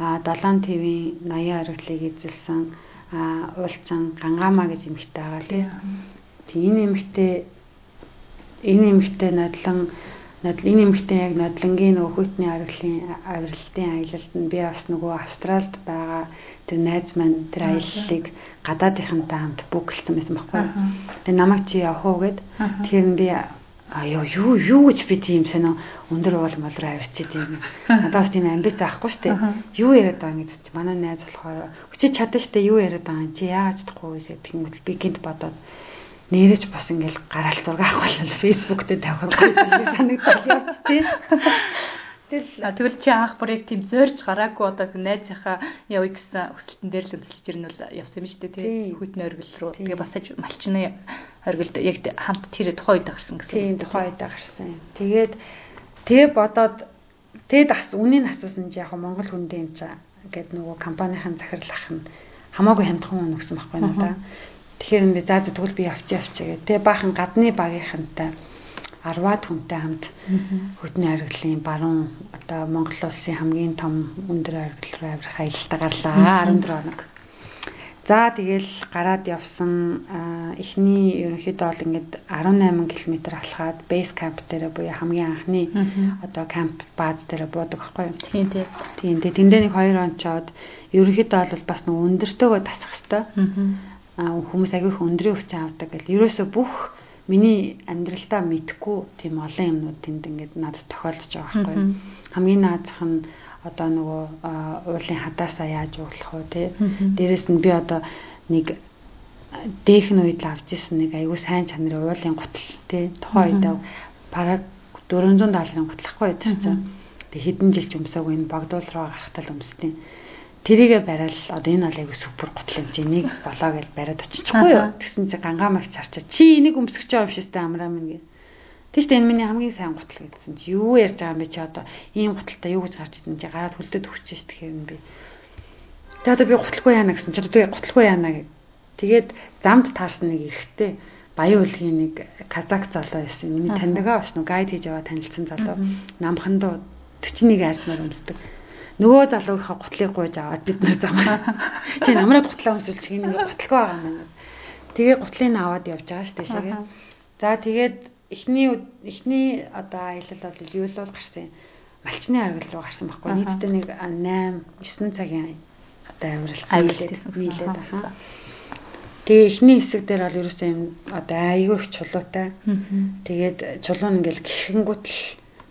7 ТV-ийн 80 хариглыг эзэлсэн уулзсан Гангаамаа гэж эмэгтэй байгаа тийм. Тийм энэ эмэгтэй энэ эмэгтэй надлан надл энэ эмэгтэй яг надлангийн нөгөө хүйтний авирлын авирлтын аялалд нь би бас нөгөө Австралид байгаа тэр найз маань тэр аяллыг гадаадынхантай хамт бүгэлсэн байсан байхгүй. Тэгээ намайг чи явах уу гэд. Тэгэхээр би а ёо юу юу гэж би тийм сонио өндөр уул молроо авчиад юм. Надаас тийм амбиц заахгүй штэ. Юу яриад байгаа гэж чи манай найз болохоор хүчиж чадсан штэ юу яриад байгаа чи яагаад чадахгүй вэ гэхэд би гинт бодоод нэрэж бас ингээл гараал зураг авах болно Facebook дээр тавихгүй санагдал явц тий.
Тэгэл тэгвэл чи анх проект тийм зорж гараагүй одоо найзынхаа явъя гэсэн өсөлтөн дээр л өсөлж ирнэ бол явсан юм шүү дээ тий. Хүйтний оргил руу. Тэгээ бас малчны оргилд яг хамт тэр тухайн үед гарсан
гэсэн. Тийм тухайн үед гарсан. Тэгээд тэгээ бодоод тэгээд бас үнийн асуусан чи яг Монгол хүндээ юм чаа гэд нөгөө компанийн захирал ах нь хамаагүй хямдхан өгсөн байхгүй надаа. Тэгэхээр би заа тэгвэл би явчих явчих гэх. Тэгээ баахан гадны багийнхантай 10-аад хүнтэй хамт хөтний хариглалын баруун одоо Монгол улсын хамгийн том өндөр хариглал руу авирах аялалтаа гарлаа 14 хоног. За тэгэл гараад явсан эхний ерөнхийдөө бол ингээд 18 км алхаад бейс камп дээр буюу хамгийн анхны одоо камп бааз дээр буудаг байхгүй юу?
Тийм тийм.
Тийм тийм. Тэндээ нэг 2 он чоод ерөнхийдөө бол бас нэг өндөртөөгөө тасах хэвээр хүмүүс агиох өндрийн өвчин авдаг гэл ерөөсө бүх миний амьдралдаа мэдхгүй тийм олон юмнууд тэнд ингээд надад тохиолдож байгаа байхгүй хамгийн наазах нь одоо нөгөө уулын хадаасаа яаж ууглах вэ те дээрэс нь би одоо нэг дээхэн үед авч ирсэн нэг аюу сайн чанарын уулын гутал те тухайн үед бараг 400 долларын гутлахгүй байдаг чинь тэг хэдэн жил ч өмсөөгүй энэ богдуул руу гарахтаа л өмсдیں۔ Тэрийгэ барайл одоо энэ бол айгу супер гутлын чи нэг болоо гэж бариад очихгүй юу? Тэгсэн чи гангаамагч харчаа чи энийг өмсгөж байгаа юм шээстэй амраа минь гэ Тэгэж энэ миний хамгийн сайн гутал гэдсэн чи юу ярьж байгаа юм бэ? Чи одоо ийм гуталтай юу гэж гарч ирсэн чи гараад хөлдөд өгч ш тэгэхээр юм би. За одоо би гуталгүй яана гэсэн чи одоо гуталгүй яана гэ Тэгээд замд таарсан нэг ихтэй баян үлгийн нэг казак залуу байсан. Миний таньдагаа бас нэг гайд хийж яваа танилцсан залуу. Намхандуу 41 айснаар өмсдөг нөгөө залуугийнхаа гутлыг гуйж аваад бид нар замаа. Тэгээ намраад гутлаа өмсүүлж гин ингээ гутлгаа байгаа юм байна. Тэгээ гутлыг аваад явж байгаа шүү дээ шигээ. За тэгээд эхний эхний одоо аялал бол юу л бол гарсан юм. Малчны аргал руу гарсан байхгүй. Нийтдээ нэг 8 9 цагийн одоо амралт
хийлээд
аха. Тэгээ эхний хэсэг дээр бол ерөөсөө юм одоо айгүйх чулуутай. Тэгээд чулуун ингээл гişгэнгүүт л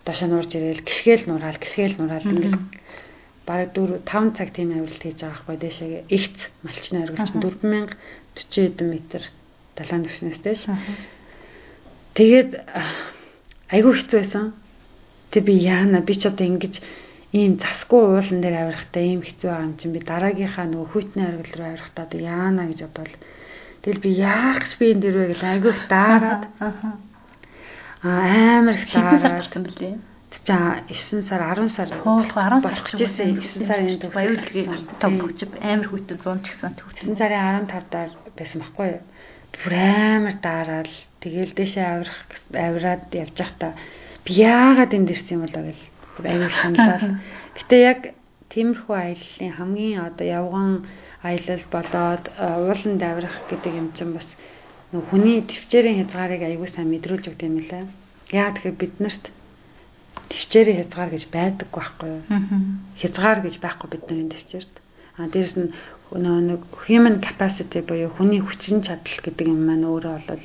дошоо нуурж ирээл гişгээл нураал гişгээл нураал ингээл бараг 4 5 цаг тийм авиралт хийж байгаа байхгүй дэшээ ихц малчны оргилч 4040 эдэн метр далайн төвшнөөстэй ш. Тэгээд айгүй хэцүү байсан. Тэг би яана би ч одоо ингэж ийм засгүй уулан дээр авирахтаа ийм хэцүү байгаа юм чинь. Би дараагийнхаа нөгөө хүйтний оргил руу авирахтаа одоо яана гэж бодвол тэгэл би яах ч би энэ дэр вэ гэж айгүй даарад амар их даарад
юм билээ
За 9 сар 10 сар
хуулах 10 сар
болчихсон 9 сарын
төв баяуулгыг том хөгжив амар хүйтэн 100 ч гэсэн
9 сарын 15 даар байсан байхгүй юу? Бүр амар daarаал тэгээл дэшээ авирах авираад явж байхдаа би яагаад энд ирсэн юм болоо гэл. Аюул шаналал гэтээ яг тиймэрхүү аяллаа хамгийн одоо явган аялал болоод ууланд авирах гэдэг юм чинь бас хүний төвчээрийн хязгаарыг аягүй сайн мэдрүүлж өгд юм лээ яа тэгэхээр бид нарт төвчээрийн хязгаар гэж байдаг байхгүй юу? Хязгаар гэж байхгүй бидний төвчээрт. А дээрэс нь нэг human capacity буюу хүний хүчин чадал гэдэг юм маань өөрөө бол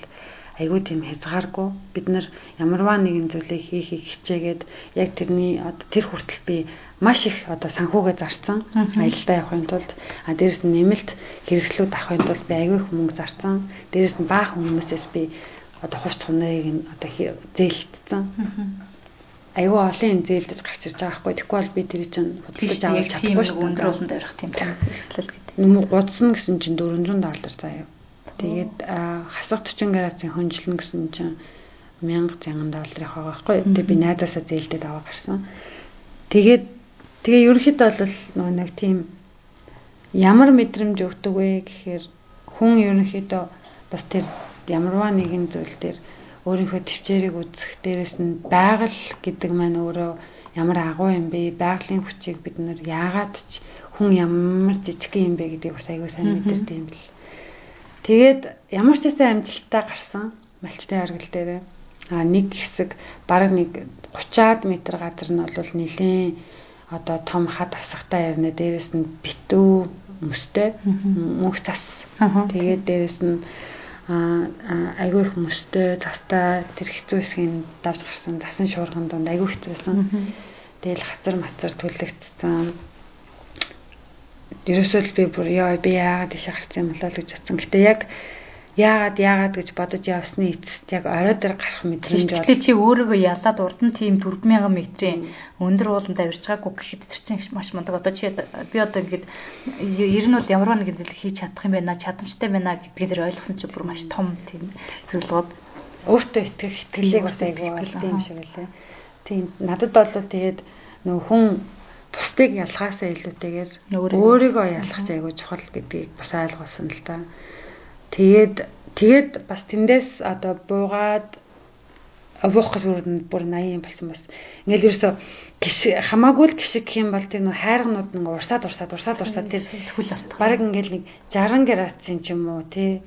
айгүй тийм хязгааргүй бид нар ямарваа нэгэн зүйлийг хийхийг хичээгээд яг тэрний одоо тэр хүртэл би маш их одоо санхүүгээ зарцсан аялалдаа явахын тулд. А дээрэс нь нэмэлт хэрэгслүүд авахын тулд би айгүй их мөнгө зарцсан. Дээрэс нь баахан хүмүүсээс би одоо хувц хуныг одоо зээлтсэн аюу олон зээлдэж гарч ирж байгаа байхгүй. Тэгэхгүй бол би тэр чинь хөдөлгөж авах чадахгүй шүү дээ.
Өндрүүлэн дээрх тийм хэрэглэл гэдэг.
Нүм гудсан гэсэн чинь 400 доллар заяа. Тэгээд хасах 40 градусын хөнжлөн гэсэн чинь 1000 мянган долларын байгаа байхгүй. Тэгээ би найзаасаа зээлдээд аваа гарсан. Тэгээд тэгээ ерөнхийдөө бол нөгөө нэг тийм ямар мэдрэмж өгдөг вэ гэхээр хүн ерөнхийдөө бас тэр ямарваа нэгэн зүйл дээр өөрийнхөө төвчээрийг үзэх дээрэс нь байгаль гэдэг маань өөрөө ямар агуу юм бэ? Байгалийн хүчийг бид нар яагаад ч хүн ямар жижиг юм бэ гэдгийг бас аягүй сайн мэдэрдэг юм бэл. Тэгээд ямар ч хэсэг амжилттай гарсан малчтай харгал дээр а нэг хэсэг бараг нэг 30-аад метр газар нь бол нэлээд одоо том хад асахтай ярина дээрэс нь битүү мөстэй мөнх цас тэгээд дээрэс нь айгүй их мөстэй цастай тэр хэцүү хэсгийн давж гарсан засан шуурган донд айгүй хэцүү байсан. Тэгэл хацар мацар түлэгдсэн ерөөсөө л би бүр яа би яагаад тийш гарсан юм болоо гэж бодсон. Гэтэ яг яагаад яагаад гэж бодож явсны эцэст яг орой дээр гарах мэдрэмж бол
Тэгэхээр чи өөрийгөө ялаад урд нь тийм 4000 метрийн өндөр ууланд авирч байгаагүй гэхэд тэр чинь маш мундаг. Одоо чи би одоо ингээд ер нь бол ямар нэгэн зүйл хийж чадах юм байна, чадамжтай байна гэдгийг тэр ойлгосон чи бүр маш том тийм зөвлөгөөд
өөртөө итгэх итгэлийг бас айгүй болтой юм шиг лээ. Тийм надад бол тэгээд нөх хүн бусдыг ялгаасаа илүүтэйгээр өөрийгөө ялгах айгүй чухал гэдгийг бас ойлгуулсан л та. Тэгээд тэгээд бас тэндээс одоо буугаад авах гэж бүр 80 болсон бас. Ингээл ерөөсө хамаагүй л гişиг юм бол тэр нөх хайргнууд нэг урсаад урсаад урсаад урсаад тэр
хөл автах.
Бараг ингээл нэг 60 градусын ч юм уу тий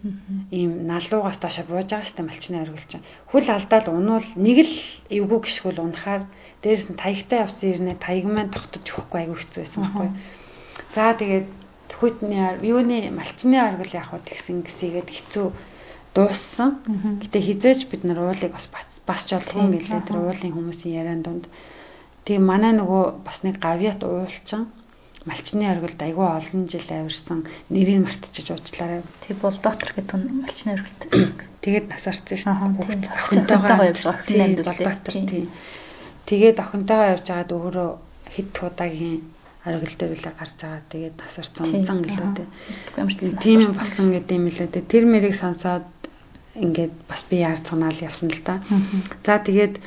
ийм налуугаас доошо бууж байгаа штэ малчны оргилж. Хөл алдаад унуул нэг л эвгүй гიშгүүл унахаар дээрс нь таягтай явсан ирнэ таяг маань тогтож өгөхгүй айгүй хэцүү байсан байхгүй. За тэгээд хүйтний юуны малчны оргил явах тэгсэн гисийгээд хэцүү дууссан. Гэтэ хизээж бид нар уулыг бас басч олдгоо гэлээ тэр уулын хүмүүсийн яриан донд. Тэгээ манай нөгөө бас нэг гавьят уулчин малчны оргилд айгүй олон жил авирсан нэрийг мартчихж уучлаарай.
Тэг бол доктор гэдэг нь малчны оргилд.
Тэгээд насарсан шин. Охинтойгоо явж байгаа. Тэгээд охинтойгоо явж байгаад өөрөө хэд удаагийн дээр үлээ гарч байгаа. Тэгээд тасар цумлан гэлээ. Тийм юм болсон гэдэг юм лээ. Тэр мэрийг сонсоод ингээд бас би яарцганаал явсан л да. За тэгээд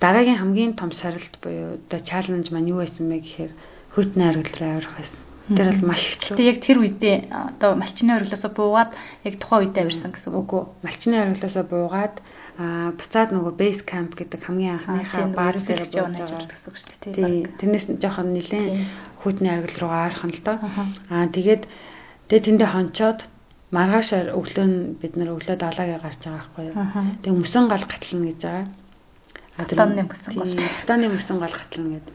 дараагийн хамгийн том сорилт буюу одоо чаленж маань юу байсан бэ гэхээр хөртний аргил руу авирах байсан. Тэр бол маш хэцүү.
Тэгээд яг тэр үедээ одоо малчны ориглосоо буугаад яг тухайн үедээ авирсан гэсэн үг үү?
Малчны ориглосоо буугаад а буцаад нөгөө base camp гэдэг хамгийн анхныхаа баар дээр бууж байгаа гэсэн үг шүү дээ. Тийм. Тэрнээс жоохон нэлээд хүйтний аргил руу нь л доо. Аа тэгээд тэгээд тэндээ хончоод маргааш өглөө нь бид нар өглөө далаагаа гарч байгаа байхгүй юу. Тэгээд мөсөн гал гатлна гэж байгаа.
Тэр мөсөн гал.
Таны мөсөн гал гатлна гэдэг.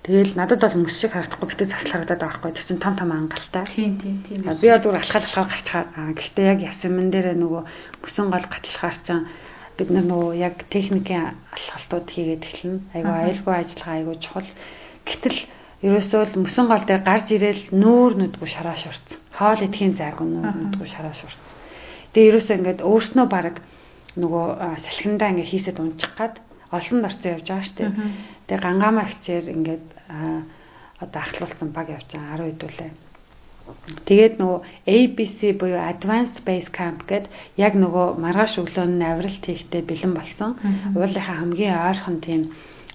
Тэгэл надад бол мөс шиг харагдахгүй битээ засал харагдаад байгаа байхгүй. Тэр чинь том том ангалтай.
Тийм тийм тийм.
Би одоо алхаад алхаад гарчхаа. Гэхдээ яг ясман дээр нөгөө мөсөн гал гатлахаар чинь бид нар нөгөө яг техникийн алхалтууд хийгээд эхэлнэ. Айгу аюулгүй ажиллагаа айгу чухал. Гэтэл ерөөсөө л мөсөн гол дээр гарч ирээл нүүр нүдгүй шараа шурц. Хоол идэхийн зайг нүүр нүдгүй шараа шурц. Тэгээ ерөөсөө ингээд өөрснөө баг нөгөө салхиндаа ингээд хийсэд унчих гад олон орцсон явж байгаа штеп. Тэгээ гангаамаа хичээр ингээд одоо ахлуулсан баг явж байгаа 10 хэдүүлээ Тэгээд нөгөө ABC буюу Advanced Base Camp гэд яг нөгөө маргааш өглөө нь авиралт хийхдээ бэлэн болсон. Уулынхаа хамгийн ойрхон тийм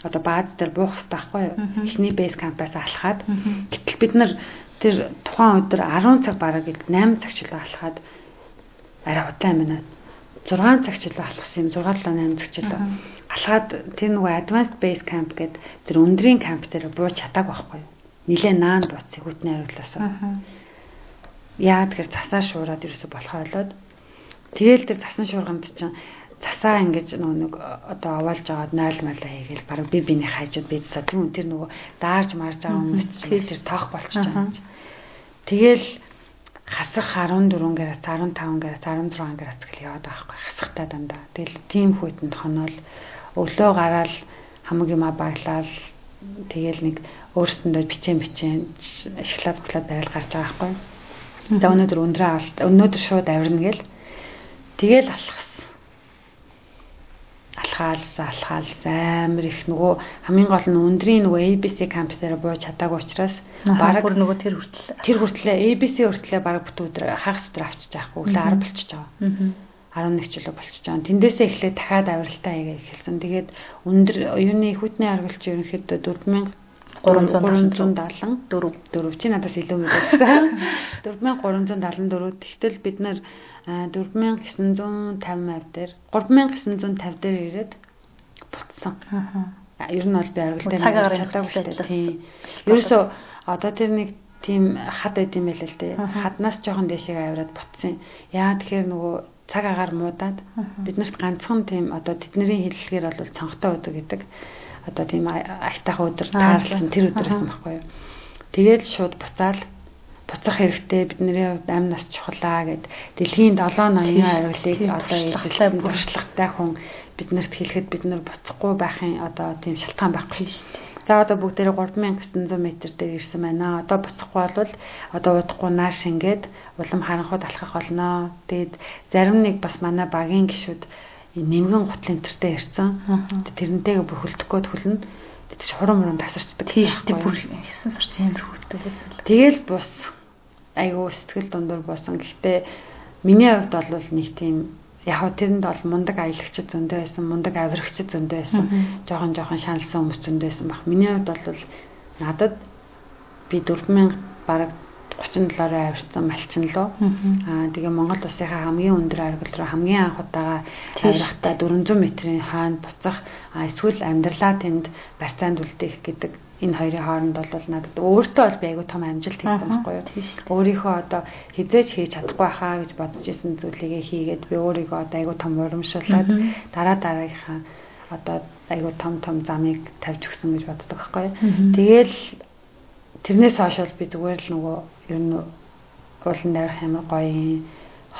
одоо бааз дээр буух хэрэгтэй байхгүй юу? Эхний base camp-аас алхаад гэтэл бид нар тэр тухайн өдөр 10 цаг бараг 8 цаг чөлөө алхаад арай удаан байна. 6 цаг чөлөө алхсан юм 6 7 8 цаг чөлөө алхаад тэр нөгөө advanced base camp гэдэг тэр өндрийн камп дээр бууж чадаагүй байхгүй юу? Нилээ наанд бацыг хүтний хариулаасаа. Яагаад тэгэхээр засаа шуураад ерөөсө болох ойлоод тэгэл тэр засан шуурганд чинь засаа ингэж нөгөө нэг одоо овоолж аваад 0 мала хийгээл бараг би биний хайжууд бидсаа тийм тэр нөгөө даарж марж байгаа чинь тэр тоох болчих жаа. Тэгэл хасах 14 градус 15 градус 16 градус гэл яваад байгаа байхгүй хасахтаа дандаа. Тэгэл тийм хүйтэн тоноол өглөө гараад хамаг юма баглал тэгэл нэг өөрсөндөө бичэн бичэн шоколад буклаад байл гарч байгаа байхгүй. За өнөөдөр өндрөө авалт өнөөдөр шууд авирна гэл тэгэл алхсан. Алхаалс алхаалс амар их нөгөө хамгийн гол нь өндрийн нөгөө ABC кампусаараа бууж чадаагүй учраас
бараг бүр нөгөө тэр хүртэл
тэр хүртлээ ABC хүртлээ бараг бүт өдөр хагас өдөр авчиж байгаа хөглөө 10 болчихж байгаа. 11 жилөө болчихж байгаа. Тэндээсээ эхлээд дахиад авиралтаа хийгээ эхэлсэн. Тэгээд өндөр юуны хүүтний аргалч ерөнхийдөө 4370 4 4 чи надаас илүү мэдэж байна. 4374 тэгтэл бид нар 4950 ав дээр 3950 дээр ирээд буцсан. Аа. Ер нь бол би аргалтай
чадаагүй шүү дээ.
Тийм. Ерөөсөө одоо тэр нэг тийм хад байд юм байл л дээ. Хаднаас жоохон дэшег авираад буцсан. Яа тэгэхээр нөгөө цаг агаар муудаад биднэрт ганцхан тийм одоо тэдний хэллэгээр бол цонхтой өдөр гэдэг одоо тийм айтах өдөр таарлсан тэр өдөр байсан байхгүй юу. Тэгээд шууд буцаал буцах хэрэгтэй бидний хувьд амь нас чухлаа гэд дэлхийн 7 ноён арилыг одоо ижилслээ туршлагатай хүн биднэрт хэлэхэд бид нар буцахгүй байхын одоо тийм шалтгаан байхгүй шүү дээ. За одоо бүгдээрээ 3900 м дээр ирсэн байна. Одоо буцахгүй бол одоо удахгүй нааш ингээд улам харанхууд алхах болно. Тэгэд зарим нэг бас манай багийн гişүүд нэмгэн гутлын энтертэй ярьсан. Тэрнтэйгээ бүр хөлдөхгөө төлнө. Чи хурам мурам тасарчдаг.
Тийш тий бүр 9 сар хөвтэй байсан.
Тэгэл бус айгуу сэтгэл дундуур буусан. Гэхдээ миний хувьд бол нэг тийм яг хөө тэрэнд бол мундаг аялагчд зөндөө байсан, мундаг авирагчд зөндөө байсан, жоохон жоохон шаналсан хүмүүс зөндөө байсан баг. Миний хувьд бол надад би 4000 бараг 37-оор авирсан малчин лөө. Аа тэгээ Монгол улсынхаа хамгийн өндөр аргал руу хамгийн анх удаага авирахтаа 400 м-ийн хаанд буцах эсвэл амьдралаа тэнд барьцаанд үлдээх гэдэг энэ хоёрын хооронд бол надад өөртөө бол би айгүй том амжилт хийсэн байхгүй юу. Өөрийнхөө одоо хизээж хийж чадахгүй хаа гэж бодож исэн зүйлийгээ хийгээд би өөрийгөө одоо айгүй том урамшуулад дараа дараагийнхаа одоо айгүй том том замыг тавьж өгсөн гэж боддог байхгүй юу. Тэгэл тэрнээс хойш бол би зүгээр л нөгөө ер нь уулын дайрах ямар гоё юм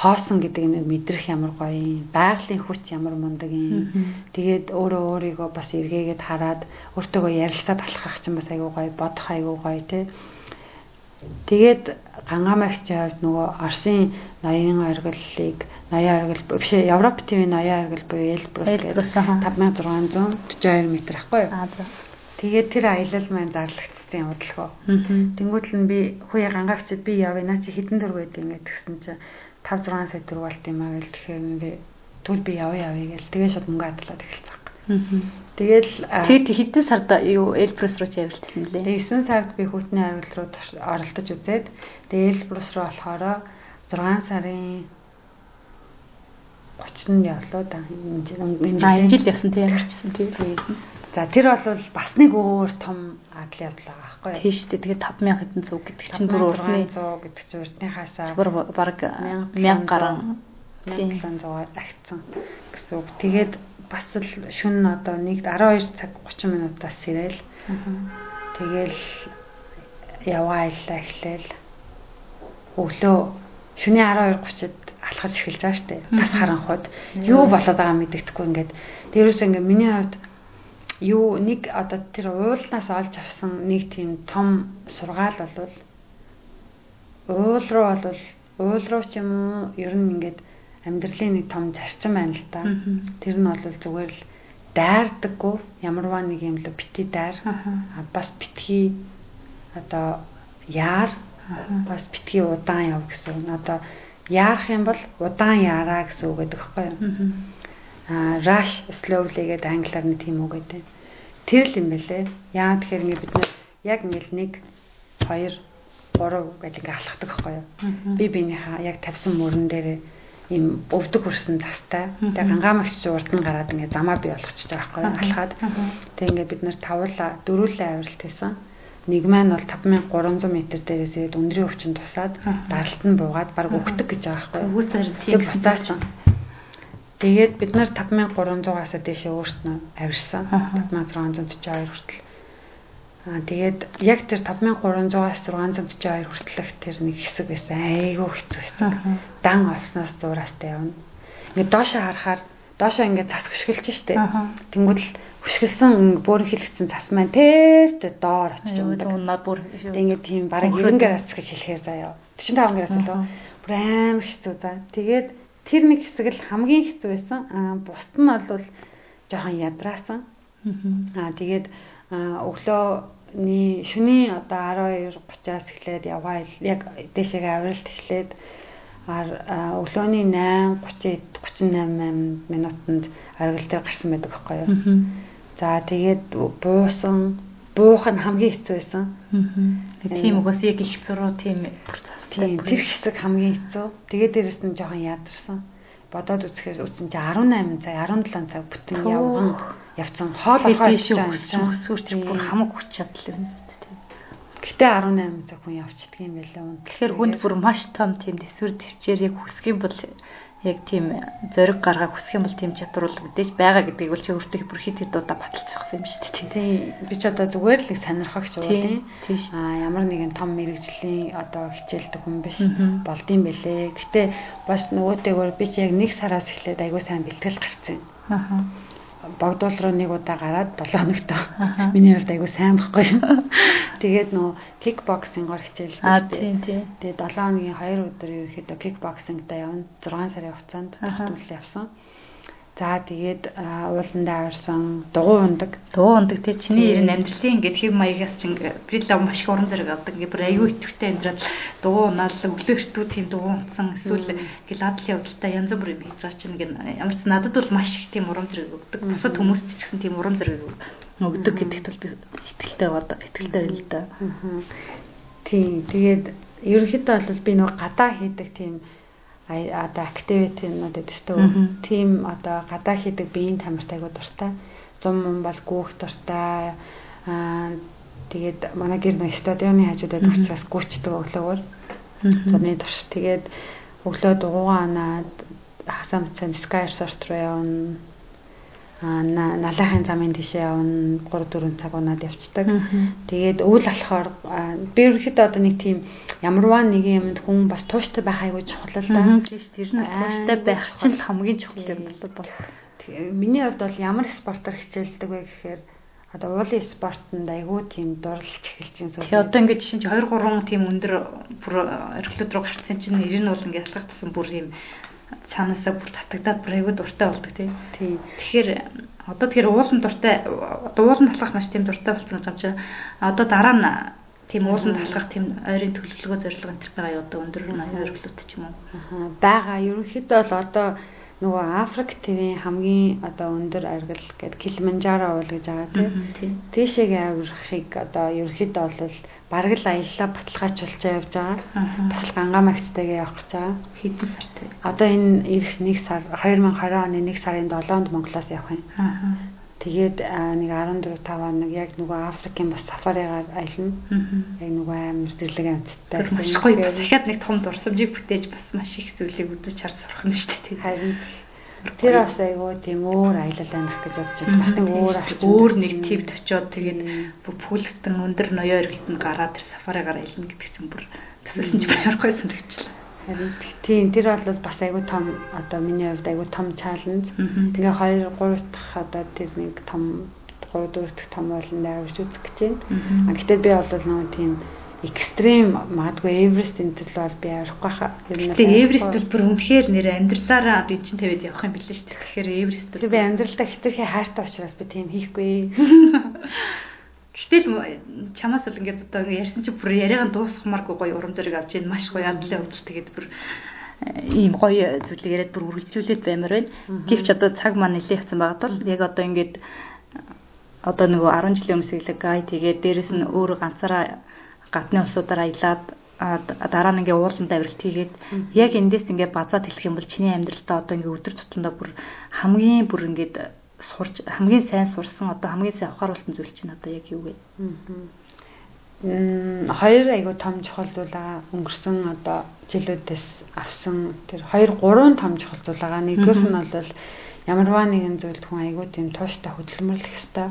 хоосон гэдэг нэг мэдрэх ямар гоё юм байгалийн хүч ямар мундаг юм. Тэгээд өөрөө өөрийгөө бас эргээгээд хараад өөртөөгөө ярилцаад алхах чинь бас айгүй гоё бодох айгүй гоё тий Тэгээд гангаамагчийн хувьд нөгөө Орсын ноён оргиллыг ноён оргил биш Европ ТV ноён оргил буюу Эльбрус гэдэг 5642 м ахгүй юу. Тэгээд тэр аялал маань зарлагдсан явдлахоо. Тэнгүүтэл нь би хүүе гангаагчд би явъя наа чи хідэн дөрөв байд ингээд тэгсэн чинь 5 6 сая төгрөг болт юм аа гэл тэгэхээр ингээ тэгвэл би явъя явъя гэл тэгээ шууд мөнгө адлаад эхэлсэн. Тэгэл
тэгээд хэдэн сард юу Эльбрус руу явуулт юм лээ.
Тэгээ 9 сард би хүүтний арил руу оролдож үзээд тэгээ Эльбрус руу болохоор 6 сарын 30-нд явлаа да.
Энэ жил явсан тийм ямарчсан тийм.
За тэр бол бас нэг өөр том адал явдал байгаа байхгүй юу?
Тийм шүү дээ. Тэгээд 5000 хэдэн зүг гэдэг чинь бүр
уртны 100 гэдэг чинь уртныхаасаа
бүр баг 1000 гаруй
1700-аар агцсан гэсэн үг. Тэгээд бас л шүн одоо нэг 12 цаг 30 минутаас ирээл. Тэгэл яваа айлаа эхлээл. Өглөө шөнийн 12:30-д алхаж эхэлж байгаа штэ. Тас харанхууд юу болоод байгаа мэддэхгүй ингээд. Дээрээс ингээд миний хувьд юу нэг одоо тэр уулнаас олж авсан нэг тийм том сургаал болвол уул руу бол уул руу ч юм уу ер нь ингээд амьдралын нэг том зарчим байна л да. Тэр нь бол зүгээр л дайрдаггүй ямарваа нэг юм л бити дайр. Бас битгий одоо яар бас битгий удаан яв гэсэн. Одоо яарах юм бол удаан яараа гэсэн үг гэдэг хэвгүй rush slowly гэдэг англиар нэг тийм үг гэдэг. Тэр л юм бэлээ. Яа тэгэхээр ингэ бид нар яг ингээл 1 2 3 гэж ингээ алхахдаг байхгүй юу? Би биенийхээ яг тавьсан мөрөн дээр ийм өвдөг хүрсэн застай. Тэгээ гангаамагч урд нь гараад ингээ замаа бий болгочихж байгаа байхгүй? Алхаад. Тэгээ ингээ бид нар тавуулаа дөрүүлээ авиралт хийсэн. Нэг маань бол 5300 м дээрээс ирээд өндрийн өвчин тусаад даралт нь буугаад баг өгдөг гэж байгаа байхгүй юу?
Үгүйсээр тийм
бутаасан. Тэгээд бид нар 5300-аас дээшээ өөрснөө авирсан. 5642 хүртэл. Аа тэгээд яг тэр 5300-аас 642 хүртэлх тэр нэг хэсэг байсан. Айгүй хэцүү байсан. Дан олсноос зураастай явна. Ингээд доошоо харахаар доошоо ингээд цас хөшгөлж штэ. Тэнгүүд л хөшгөлсөн бөөрн хилэгцэн цас маань тэрт доор очиж
ундаг. Унаа бүр
ингээд тийм бараг 90 градус гэж хэлэхээр заяа. 45 градус лөө. Бүр амар хэцүү за. Тэгээд тэр нэг хэсэг л хамгийн хэцүү байсан. Аа бусд нь бол жоохон ядраасан. Аа тэгээд өглөөний шөнийн одоо 12:30-аас эхлээд яваа яг дээшээгээ авиралт эхлээд өглөөний 8:30 38 минутанд аргал дээр гарсан байдаг байхгүй юу. За тэгээд буусан буух нь хамгийн хэцүү байсан.
Тийм угаас яг их зуруу тийм
тийм тэр хэсэг хамгийн хэцүү. Тэгээд дээрэс нь жоохон ядарсан. Бодоод үзэхээр үсэн чи 18 цаг 17 цаг бүтэн явган явцсан хоол
орхоо өсөөр тэр бүр хамаг хүч чадал юм.
Гэтэ 18 цаг хүн явчихдаг юм байлаа.
Тэгэхээр хүнд бүр маш том тийм төсвөр төвчээр яг юм бол яг тийм зориг гаргаа хүсэх юм бол тийм чадвар бол мэдээж байгаа гэдгийг бол чи өөртөө бүр хит хит удаа баталчих юм шүү дээ.
Тийм. Би ч одоо зүгээр л сонирхогч уу тийм. Аа ямар нэгэн том мэрэгжлийн одоо хичээлдэг хүн биш болдсон бэлээ. Гэтэ бас нөгөөтэйгээр би чи яг нэг сараас эхлээд айгуу сайн бэлтгэл гарцсан. Аа богдуул руу нэг удаа гараад 7 хоногт. Миний хувьд айгу сайн байхгүй. Тэгээд нөө кикбоксингоор хичээлсэн.
Аа тийм тийм.
Тэгээд 7 хоногийн 2 өдөр ерөөхдөө кикбоксингтаа явна. 6 сарын хугацаанд төлөв явсан. За тэгээд ууландаа аварсан дугуй ундаг.
Дугуй ундаг. Тий чиний ер нь амьдралын ингээд хэв маягаас чинь бриллав маш их уран зэрэг авдаг. Ингээд бүр аюу итгэвтэй амьдрал. Дугуй унаал өглөөөртөө тийм дугуй унтсан эсвэл ингээд ладлын явдалтай янз бүр юм хийж байгаа чинь ингээд ямар ч надад бол маш их тийм уран зэрэг өгдөг. Бусад хүмүүст ч гэсэн тийм уран зэрэг өгдөг. Гэдэгт бол би итгэлтэй бод итгэлтэй байл да.
Тийм тэгээд ерөнхийдөө бол би нөгөө гадаа хийдэг тийм одоо активитинууд гэдэг шүү. Тийм одоо гадаа хийдэг биеийн тамирт айгуу дуртай. Зум мөн бол гүүх дуртай. Аа тэгээд манай гэр нэг стадионы хажуудад учраас гүйчдэг өглөөгөр. Зуны турш тэгээд өглөө дугуйгаа анаад хасам цан Sky Resort руу явна налахын замын тишээ явна 3 4 цаг унаад явцдаг. Тэгээд өвөл болохоор би ерөөхдөө одоо нэг тийм ямарваа нэг юмд хүн бас тууштай байх айгүй чухал л да.
Тийм тэр нь тууштай байх чинь хамгийн чухал юм бол.
Миний хувьд бол ямар спортоор хичээлдэг вэ гэхээр одоо уулын спортод айгүй тийм дурлж эхэлж байна.
Тэгээ одоо ингээд жишээ чинь 2 3 тийм өндөр бүр орхилууд руу гарсан чинь нэр нь бол ингээд алхах тусан бүр юм цаанаасаа бүр татагдаад бүр аягүй дуртай болдог тий.
Тийм.
Тэгэхээр одоо тэгэхээр уулын дуртай одоо уулын талах маш тийм дуртай болсон гэж байна. Одоо дараа нь тийм уулын талах тийм ойрын төлөвлөгөө зорилго энэ төр байгаа одоо өндөр ойрлолт ч юм уу.
Аа байгаа. Ерөнхийдөө бол одоо нөгөө Африк твийн хамгийн одоо өндөр аргал гэдэг Килиманжаро уул гэж байгаа тийм. Тийшээгээ авирахыг одоо ерөнхийдөө бол бараг л аяллаа баталгаажуулж явж байгаа. Бас гангаа магцтайгээ явах гэж байгаа.
Хэдэн сартай?
Одоо энэ ирэх 1 сар 2020 оны 1 сарын 7-нд Монголоос явах юм. Тэгээд нэг 14 5 хоног яг нөгөө Африкийн бас сафаригаар аялна. Яг нөгөө амар зэрлэг амьттай.
Маш гоё. Дахиад нэг том дурсамжийг бүтээж бас маш их зүйлийг үзэж харж сурах нь шүү дээ.
Харин тэр бас айгүй тийм өөр аялал анах гэж бодож байна. Бас нэг өөр
өөр нэг твд очиод тэгээд бүлэгтэн өндөр ноёо эргэлтэнд гараад тэр сафаригаар аялна гэдэг чинь бүр тасалсан ч баяр гоё санагдчихлаа.
Харин тийм тэр бол бас айгүй том одоо миний хувьд айгүй том чаленж. Тэгээ 2 3 дахь одоо тэр нэг том 3 4 дахь том болно авч үзэх гэж байна. А гэтээ би бол нөгөө тийм экстрим магадгүй Эверест энэ төл бол би авахгүй хаа.
Тэгээ Эверест бол бүр үнэхээр нэр амьдралаараа би чинь тавиад явах юм билээ шүү дээ. Тэгэхээр Эверест
бол би амьдралдаа хитрхи хайртай учраас би тийм хийхгүй.
Гэтэл чамаас л ингээд одоо ингээд ярьсан чи бүр яриагаа дуусгамааргүй гоё урам зориг авч ийн маш гоё адлаа өвдөл тэгээд бүр э, ийм гоё зүйлийг яриад бүр үргэлжлүүлээд баймаар байна. Гэвч одоо цаг маань нэлээд явсан байгаа тул яг одоо ингээд одоо нөгөө 10 жилийн өмнө сэглэг гай тэгээд дээрэс нь өөр ганцаараа гадны улсуудаар аялаад дараа нь ингээ ууланд авиралт хийгээд яг эндээс ингээ базаад хэлэх юм бол чиний амьдралдаа одоо ингээ өдөр тутамдаа бүр хамгийн бүр ингээ сурч хамгийн сайн сурсан одоо хамгийн сайн ухааруулсан зүйл чинь одоо яг юу вэ?
Хоёр айгу том чухал зүйл байгаа. Өнгөрсөн одоо жилүүдээс авсан тэр хоёр гурван том чухал зүйл байгаа. Нэгдүгээр нь бол ямарваа нэгэн зүйлд хүн айгуу тийм тууштай хөдөлмөрлөх ёстой.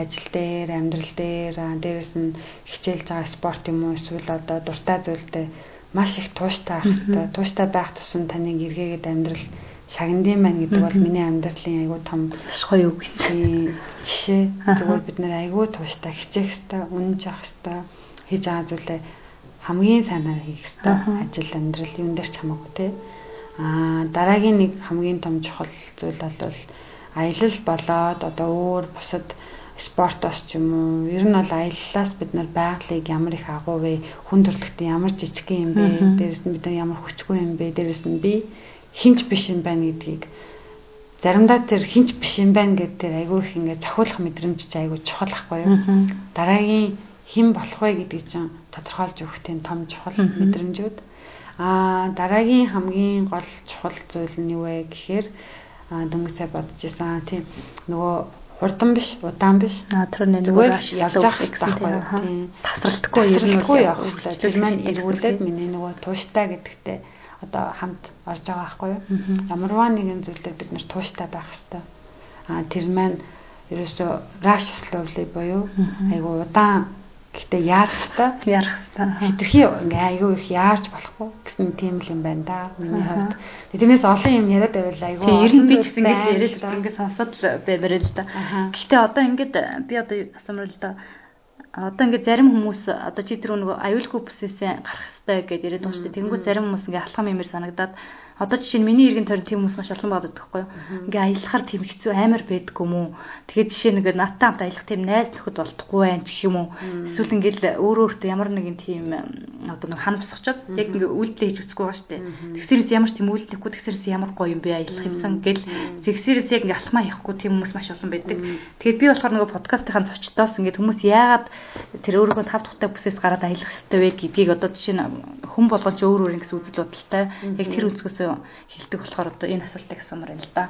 Ажил дээр, амьдрал дээр, дээрэс нь хичээлж байгаа спорт юм уу эсвэл одоо дуртай зүйлдээ маш их тууштай байх ёстой. Тууштай байх тусам таныг эргээгээд амьдрал шагнадын байна гэдэг бол миний амьдралын айгүй том
гоё үг
юм. Жишээ зүгээр бид нэр айгүй тууштай хичээх хэрэгтэй, үнэнж авах хэрэгтэй, хийж байгаа зүйлээ хамгийн сайнаар хийх хэрэгтэй. Ажил амьдрал юун дээр ч хамаагүй те. Аа дараагийн нэг хамгийн том чухал зүйл бол аялал болоод одоо өөр бусад спортоос ч юм уу ер нь бол аяллаас бид нар байгалыг ямар их агуу вэ? Хүн төрөлхтөн ямар жижигхэн юм бэ? Дээрэс нь бид нар ямар хүчгүй юм бэ? Дээрэс нь би хинч биш юм байна гэдгийг. Заримдаа тэр хинч биш юм байна гэдэг тэр айгүй их ингээд цохиулах мэдрэмж чи айгүй чухал ахгүй юу дараагийн хэн болох вэ гэдгийг чинь тодорхойлж өгөх тийм том чухал мэдрэмжүүд аа дараагийн хамгийн гол чухал зүйл нь юу вэ гэхээр дөнгөж сая бодож исэн тийм нөгөө хурдан биш, удаан биш.
Нэг зүгээр
явж явах байхгүй.
Тасралтгүй
ер нь явах хэрэгтэй. Тэр маань эргүүлээд миний нөгөө тууштай гэдэгтээ одоо хамт орж байгаа байхгүй юу? Ямарваа нэгэн зүйлээр бид нар тууштай байх хэрэгтэй. Аа тэр маань ерөөсөө раш словли буюу айгу удаан Гэхдээ яарах хэвээр
яарах хэвээр
хитрхи ингээ айгүй их яарч болохгүй гэсэн тийм л юм байна да. Миний хувьд. Тэрнээс олон юм яриад байвал айгүй.
Тийм ер нь би ч гэсэн ингээ яриад ингээ сонсоод л баймаар л да. Гэхдээ одоо ингээд би одоо асуумар л да одоо ингээд зарим хүмүүс одоо чи тэр нөгөө аюулгүй бүсээсээ гарах хэрэгтэй гэж яриад байгаа шүү дээ. Тэнгүү зарим хүмүүс ингээ алхам юмэр санагдаад Одоо жишээ нь миний иргэн тойрон тийм хүмүүс маш олон байдаг байхгүй юу? Ингээ аялахаар тийм хэцүү амар байдгүй юм уу? Тэгээд жишээ нэг надтай хамт аялах тийм найз нөхөд болдохгүй байх гэх юм уу? Эсвэл ингээл өөрөө өөртөө ямар нэгэн тийм одоо нэг хан босгочод яг ингээ үйлдэл хийж үзэхгүй байгаа дээ. Тэгсэрээс ямар ч тийм үйлдэлгүй тэгсэрээс ямар гоё юм бэ аялах юмсан гэл тэгсэрээс яг ингээ алхмаа хийхгүй тийм хүмүүс маш олон байдаг. Тэгээд би болохоор нөгөө подкастынхаа зочдоос ингээ хүмүүс яагаад тэр өөрийнхөө тав тухтай бүсээс гараад аялах хэрэгтэй вэ гэдгийг одоо жишээ нь хүн болгон ч өөр өөр ингэсэн үзэл бодолтой яг тэр үзгөөсөө хилдэг болохоор одоо энэ асуултыг асуумаар байна л да.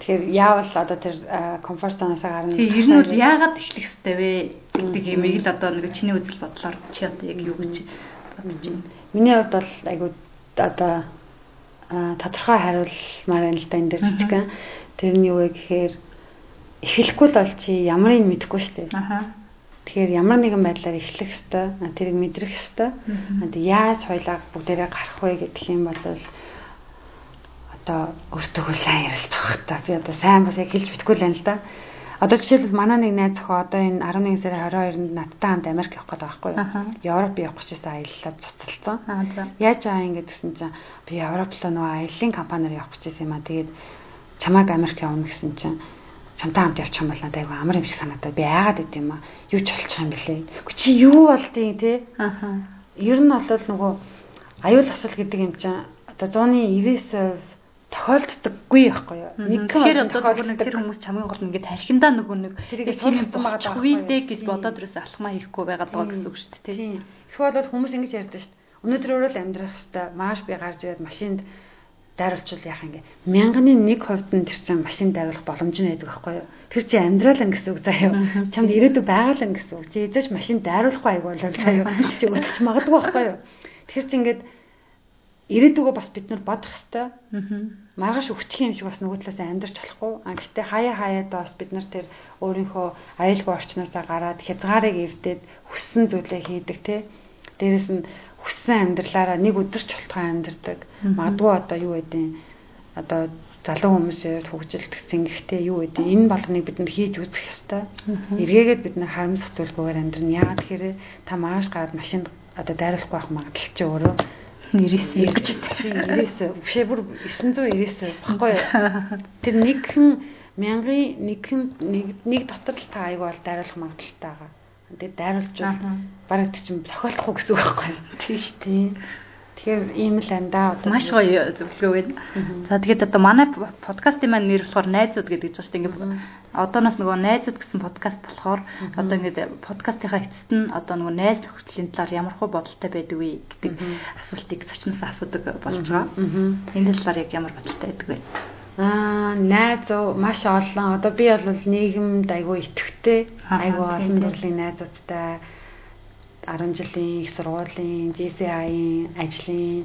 Тэгэхээр яавал одоо тэр комфорт зоноос гарна.
Тийм ер нь бол яагаад эхлэх хэрэгтэй вэ гэдэг юмыг л одоо нэг чиний үзэл бодлоор чи одоо яг юу гэж бодож байна.
Миний хувьд бол айгуу одоо тодорхой хариулмаар байна л да энэ дэр жижигхэн. Тэр нь юу вэ гэхээр эхлэхгүй бол чи ямарыг мэдэхгүй шүү дээ. Аха. Тэгэхээр ямар нэгэн байдлаар эхлэх ёстой, тэрийг мэдрэх. Тэгээд яаж хоёлаа бүгдээрээ гарах вэ гэх юм бол одоо өөртөө сайн ярилцах хэрэгтэй. Би одоо сайн бас яг хэлж битгүй л байна л да. Одоо жишээлбэл манай нэг найз охин одоо энэ 11 сарын 22-нд надтай хамт Америк явах гэдэг байхгүй юу? Европ явах гэжсэн аяллаа цуцалсан. Яаж аа ингэ гэсэн чинь би Европ руу нөгөө аяллаа компаниар явах гэжсэн юм аа. Тэгээд чамааг Америк явна гэсэн чинь чамтай хамт явчих юм бол надад айгүй амар юм шиг санагдаад би айгаад байд юм аа. Юу ч болчих юм бэлээ. Гэхдээ чи юу болдیں۔ те? Аха. Ер нь бол нөгөө аюул асал гэдэг юм чинь одоо 190% тохиолддоггүй байхгүй юу.
Тэгэхээр одоо нэг тэр хүмүүс чамын гол ингээд тархиндаа нөгөө нэг
сурах байгаа
үедээ гэж бодоод ерөөсө алхмаа хийхгүй байгаад байгаа гэсэн үг шүү дээ.
Тийм. Эсвэл бол хүмүүс ингэж ярьдаг шүү дээ. Өнөөдөр өөрөө л амьдрах хэвээр маш би гарч ирээд машинд дайруулчвал яах юм гээ. Мянганы 1% нь тэр чинь машин дайруулах боломж нь байдаг байхгүй юу? Тэр чинь амьдрал ин гэсэн үг заяа. Чамд ирээдүй байгаль ин гэсэн үг. Чи эзэж машин дайруулахгүй айгу болол заяа. Чи өсөж магадгүй байхгүй юу? Тэр чинь ингээд ирээдүгөө бас бид нар бодох хэвээр. Маргааш өгчих юм шиг бас нөгөө талаас амьдарч болохгүй. А гэхдээ хаяа хаяада бас бид нар тэр өөрийнхөө аюулгүй орчноосоо гараад хязгаарыг эвдээд хүссэн зүйлээ хийдэг те. Дээрэс нь хүссэн амьдралаараа нэг өдөр ч болтгоо амьдардаг. Магадгүй одоо юу гэдэг одоо залуу хүмүүсээр хөгжилдөх зингэхтэй юу гэдэг энэ болгоныг бид нар хийж үзэх ёстой. Эргээгээд бид нар харамсах зүйлгүйгээр амьдрна. Яагаад тэгэхээр та мааш гараад машинд одоо дайруулахгүй байх магадлал чи өөрөө
99 гэж
99 бишээ бүр 999 баггүй тэр нэгхэн мянган нэгхэн нэг дотор л та аяг бол дайруулах магадлалтай байгаа Тэгээд дайруулж бараг тийм тохиолдохгүй гэсэн үг байхгүй юу?
Тийм шүү дээ.
Тэгэхээр ийм л андаа
одоо маш гоё зөвлөгөө байна. За тэгээд одоо манай подкастын маань нэр болохоор найзууд гэдэг чинь шүү дээ. Ингээд одооноос нөгөө найзууд гэсэн подкаст болохоор одоо ингээд подкастынхаа эцэст нь одоо нөгөө найз нөхцөлийн талаар ямар хөө бодолтой байдаг вэ гэдэг асуултыг зочноос асуудаг болж байгаа. Энэ талаар яг ямар бодолтой байдаг вэ?
Аа, найзуу маш олон. Одоо би бол нийгэмд айгүй итгэвтэй. Айгүй олон төрлийн найзуудтай. 10 жилийн их сургуулийн GCI-ийн ажлын.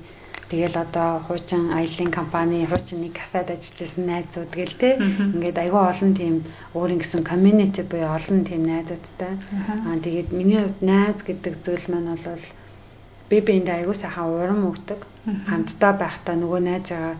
Тэгэл одоо хуучин аялын компани хуучин нэг кафед ажиллаж байсан найзууд гэл те. Ингээд айгүй олон тийм өөрийн гэсэн community буюу олон тийм найзуудтай. Аа тэгээд миний хувьд найз гэдэг зүйл маань бол би биэнд айгүй сайхан урам өгдөг. Хамтдаа байхдаа нөгөө найзгаа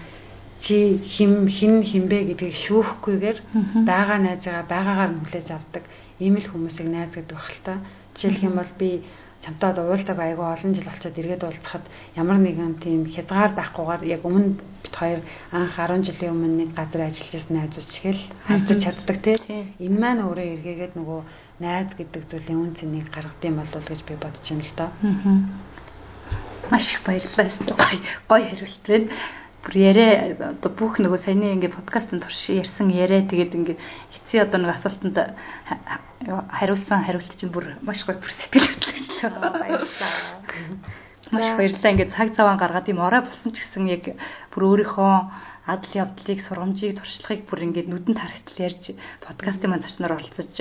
чи хим хин хинбэ гэдгийг шүүхгүйгээр байгаа найзгаа байгаагаар нь хүлээж авдаг ийм л хүмүүсийг найз гэдэг баг л та. Жишээлх юм бол би чамтай одоо уулзаг айгүй олон жил болчиход эргээд уулзахад ямар нэгэн тийм хязгаар байхгүйгээр яг өмнө бит хоёр анх 10 жилийн өмнө нэг газар ажиллаж байсан найзууд чихэл харьцаж чаддаг тийм энэ маань өөрөө эргээгээд нөгөө найз гэдэг зүйлийн үн цэнийг гаргадсан болов гэж би бодож байна л доо.
Маш их баярлалаа. Гоё хариулт байна бүр яриа одоо бүх нөгөө саяны ингээ подкастын турш ярьсан яриа тэгээд ингээ хэцүү одоо нэг асуултанд хариулсан хариулт чинь бүр маш гоё бүр сэтгэл хөдлөж баярлалаа. Маш баярлалаа. Ингээ цаг цаваа гаргаад юм орой болсон ч гэсэн яг бүр өөрийнхөө адал явдлыг сургамжийг туршлагыг бүр ингээд нүдэнд харагтал ярьж подкастын маань зочноор оролцож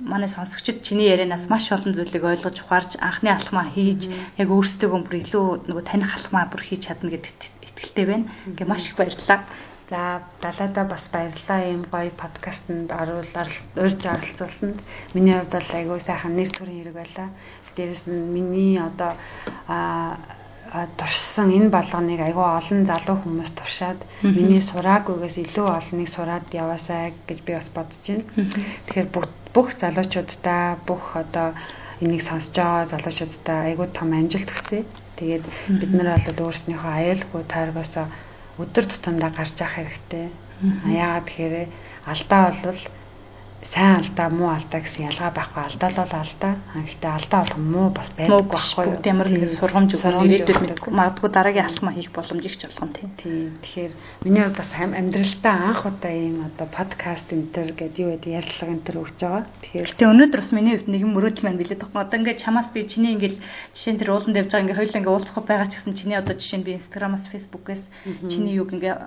манай сонсогчид чиний ярианаас маш олон зүйлийг ойлгож ухаарж анхны алхмаа хийж яг өөрсдөө бүр илүү нөгөө таних алхмаа бүр хийж чадна гэдэгт итгэлтэй байна. Ингээ маш их баярлалаа.
За далаада бас баярлалаа ийм гоё подкастэнд оруулаад урьж оролцуулсанд. Миний хувьд бол айгүй сайхан нэр төрийн хэрэг байлаа. Дээрээс нь миний одоо аа туршсан энэ болгоныг айгүй олон залуу хүмүүс туршаад миний сураагүйгээс илүү олныг сураад яваасай гэж би бас бодож байна. Тэгэхээр бүх залуучуудаа бүх одоо энийг сонсож байгаа залуучуудаа айгүй том амжилт хүсье. Тэгээд бид нар бол өөрснийхөө аюулгүй тааргасаа өдөр тутамдаа гарч явах хэрэгтэй. Яагаад тэгэхээр алдаа бол сайн алдаа муу алдаа гэсэн ялгаа байхгүй алдаа л бол алдаа. Гэхдээ алдаа болох муу бас байдаг байхгүй юу?
Ямар нэгэн сургамж өгөх ирээдүйд мэдгүй магадгүй дараагийн алхмаа хийх боломж их ч болгон тийм.
Тийм. Тэгэхээр миний хувьд бас амьдралдаа анх удаа ийм одоо подкаст энэ төр гэдэг юу гэдэг ярилцлага энэ төр өгч байгаа.
Тэгэхээр тэгээ өнөөдөр бас миний хувьд нэгэн мөрөөдөл маань билээд байгаа. Одоо ингээд чамаас би чиний ингээд жишээ нь тэр ууланд явж байгаа ингээд хоёулаа ингээд уулзах байгаа ч гэсэн чиний одоо жишээ нь би инстаграмаас фейсбુકээс чиний юг ингээд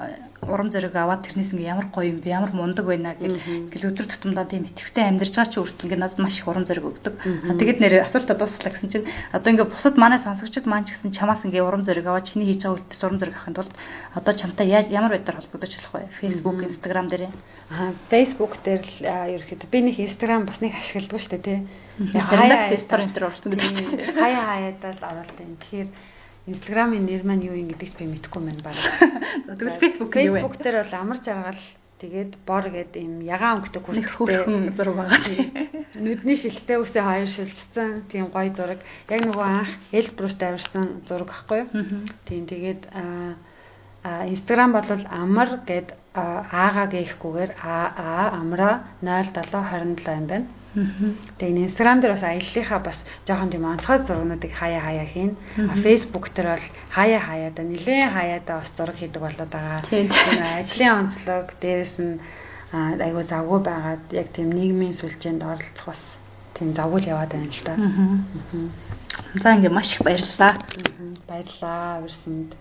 урам зориг аваад тэрнээс ингээд ямар гоё юм бэ ямар мундаг байна гэх ингээд өдөр тутамдаа тийм итгэвтэй амьдарч байгаа чи үртэл ингээд надад маш их урам зориг өгдөг. Тэгэд нэр асуултаа дуусчлаа гэсэн чинь одоо ингээд бусад манай сонсогчид маань ч гэсэн чамаас ингээд урам зориг аваад чиний хийж байгаа үйлдэлс урам зориг авахын тулд одоо чамтай ямар байдлаар холбогдож болох вэ? Facebook, Instagram дээр.
Аа, Facebook дээр л ерөөхдөө би нэг Instagram бас нэг ашигладаг шүү дээ тий.
Хаяа энэ төр орсон гэдэг.
Хаяа хаяадаа л юм. Тэгэхээр Instagram-ын нэр маань юу юм гэдэгт би мэдэхгүй байна баг.
За тэгвэл Facebook юу вэ?
Facebook дээр бол амар жаргал тэгээд бор гээд юм ягаан өнгөтэй
хүрхтэй зураг байгаа.
Нүдний шилтэй үсээ хоёр шилжсэн тийм гоё зураг. Яг нөгөө анх Элбрус тавирсан зураг байхгүй юу? Тийм тэгээд а Instagram бол амар гээд аагаа гээхгүйгээр аа амра 07027 юм байна. Тэгээ Instagram дээр бас аяллахаа бас жоохон тийм онцгой зургуудыг хаяа хаяа хийн. Facebook дээр бол хаяа хаяада нэлээд хаяада бас зураг хийдэг болоод байгаа. Ажлын онцлог дээрэс нь айгуу завгүй байгаад яг тийм нийгмийн сүлжээнд оролцох бас тийм завгүй яваад байна л да.
За ингээ маш их баярлалаа.
Баярлалаа. Өрсөнд.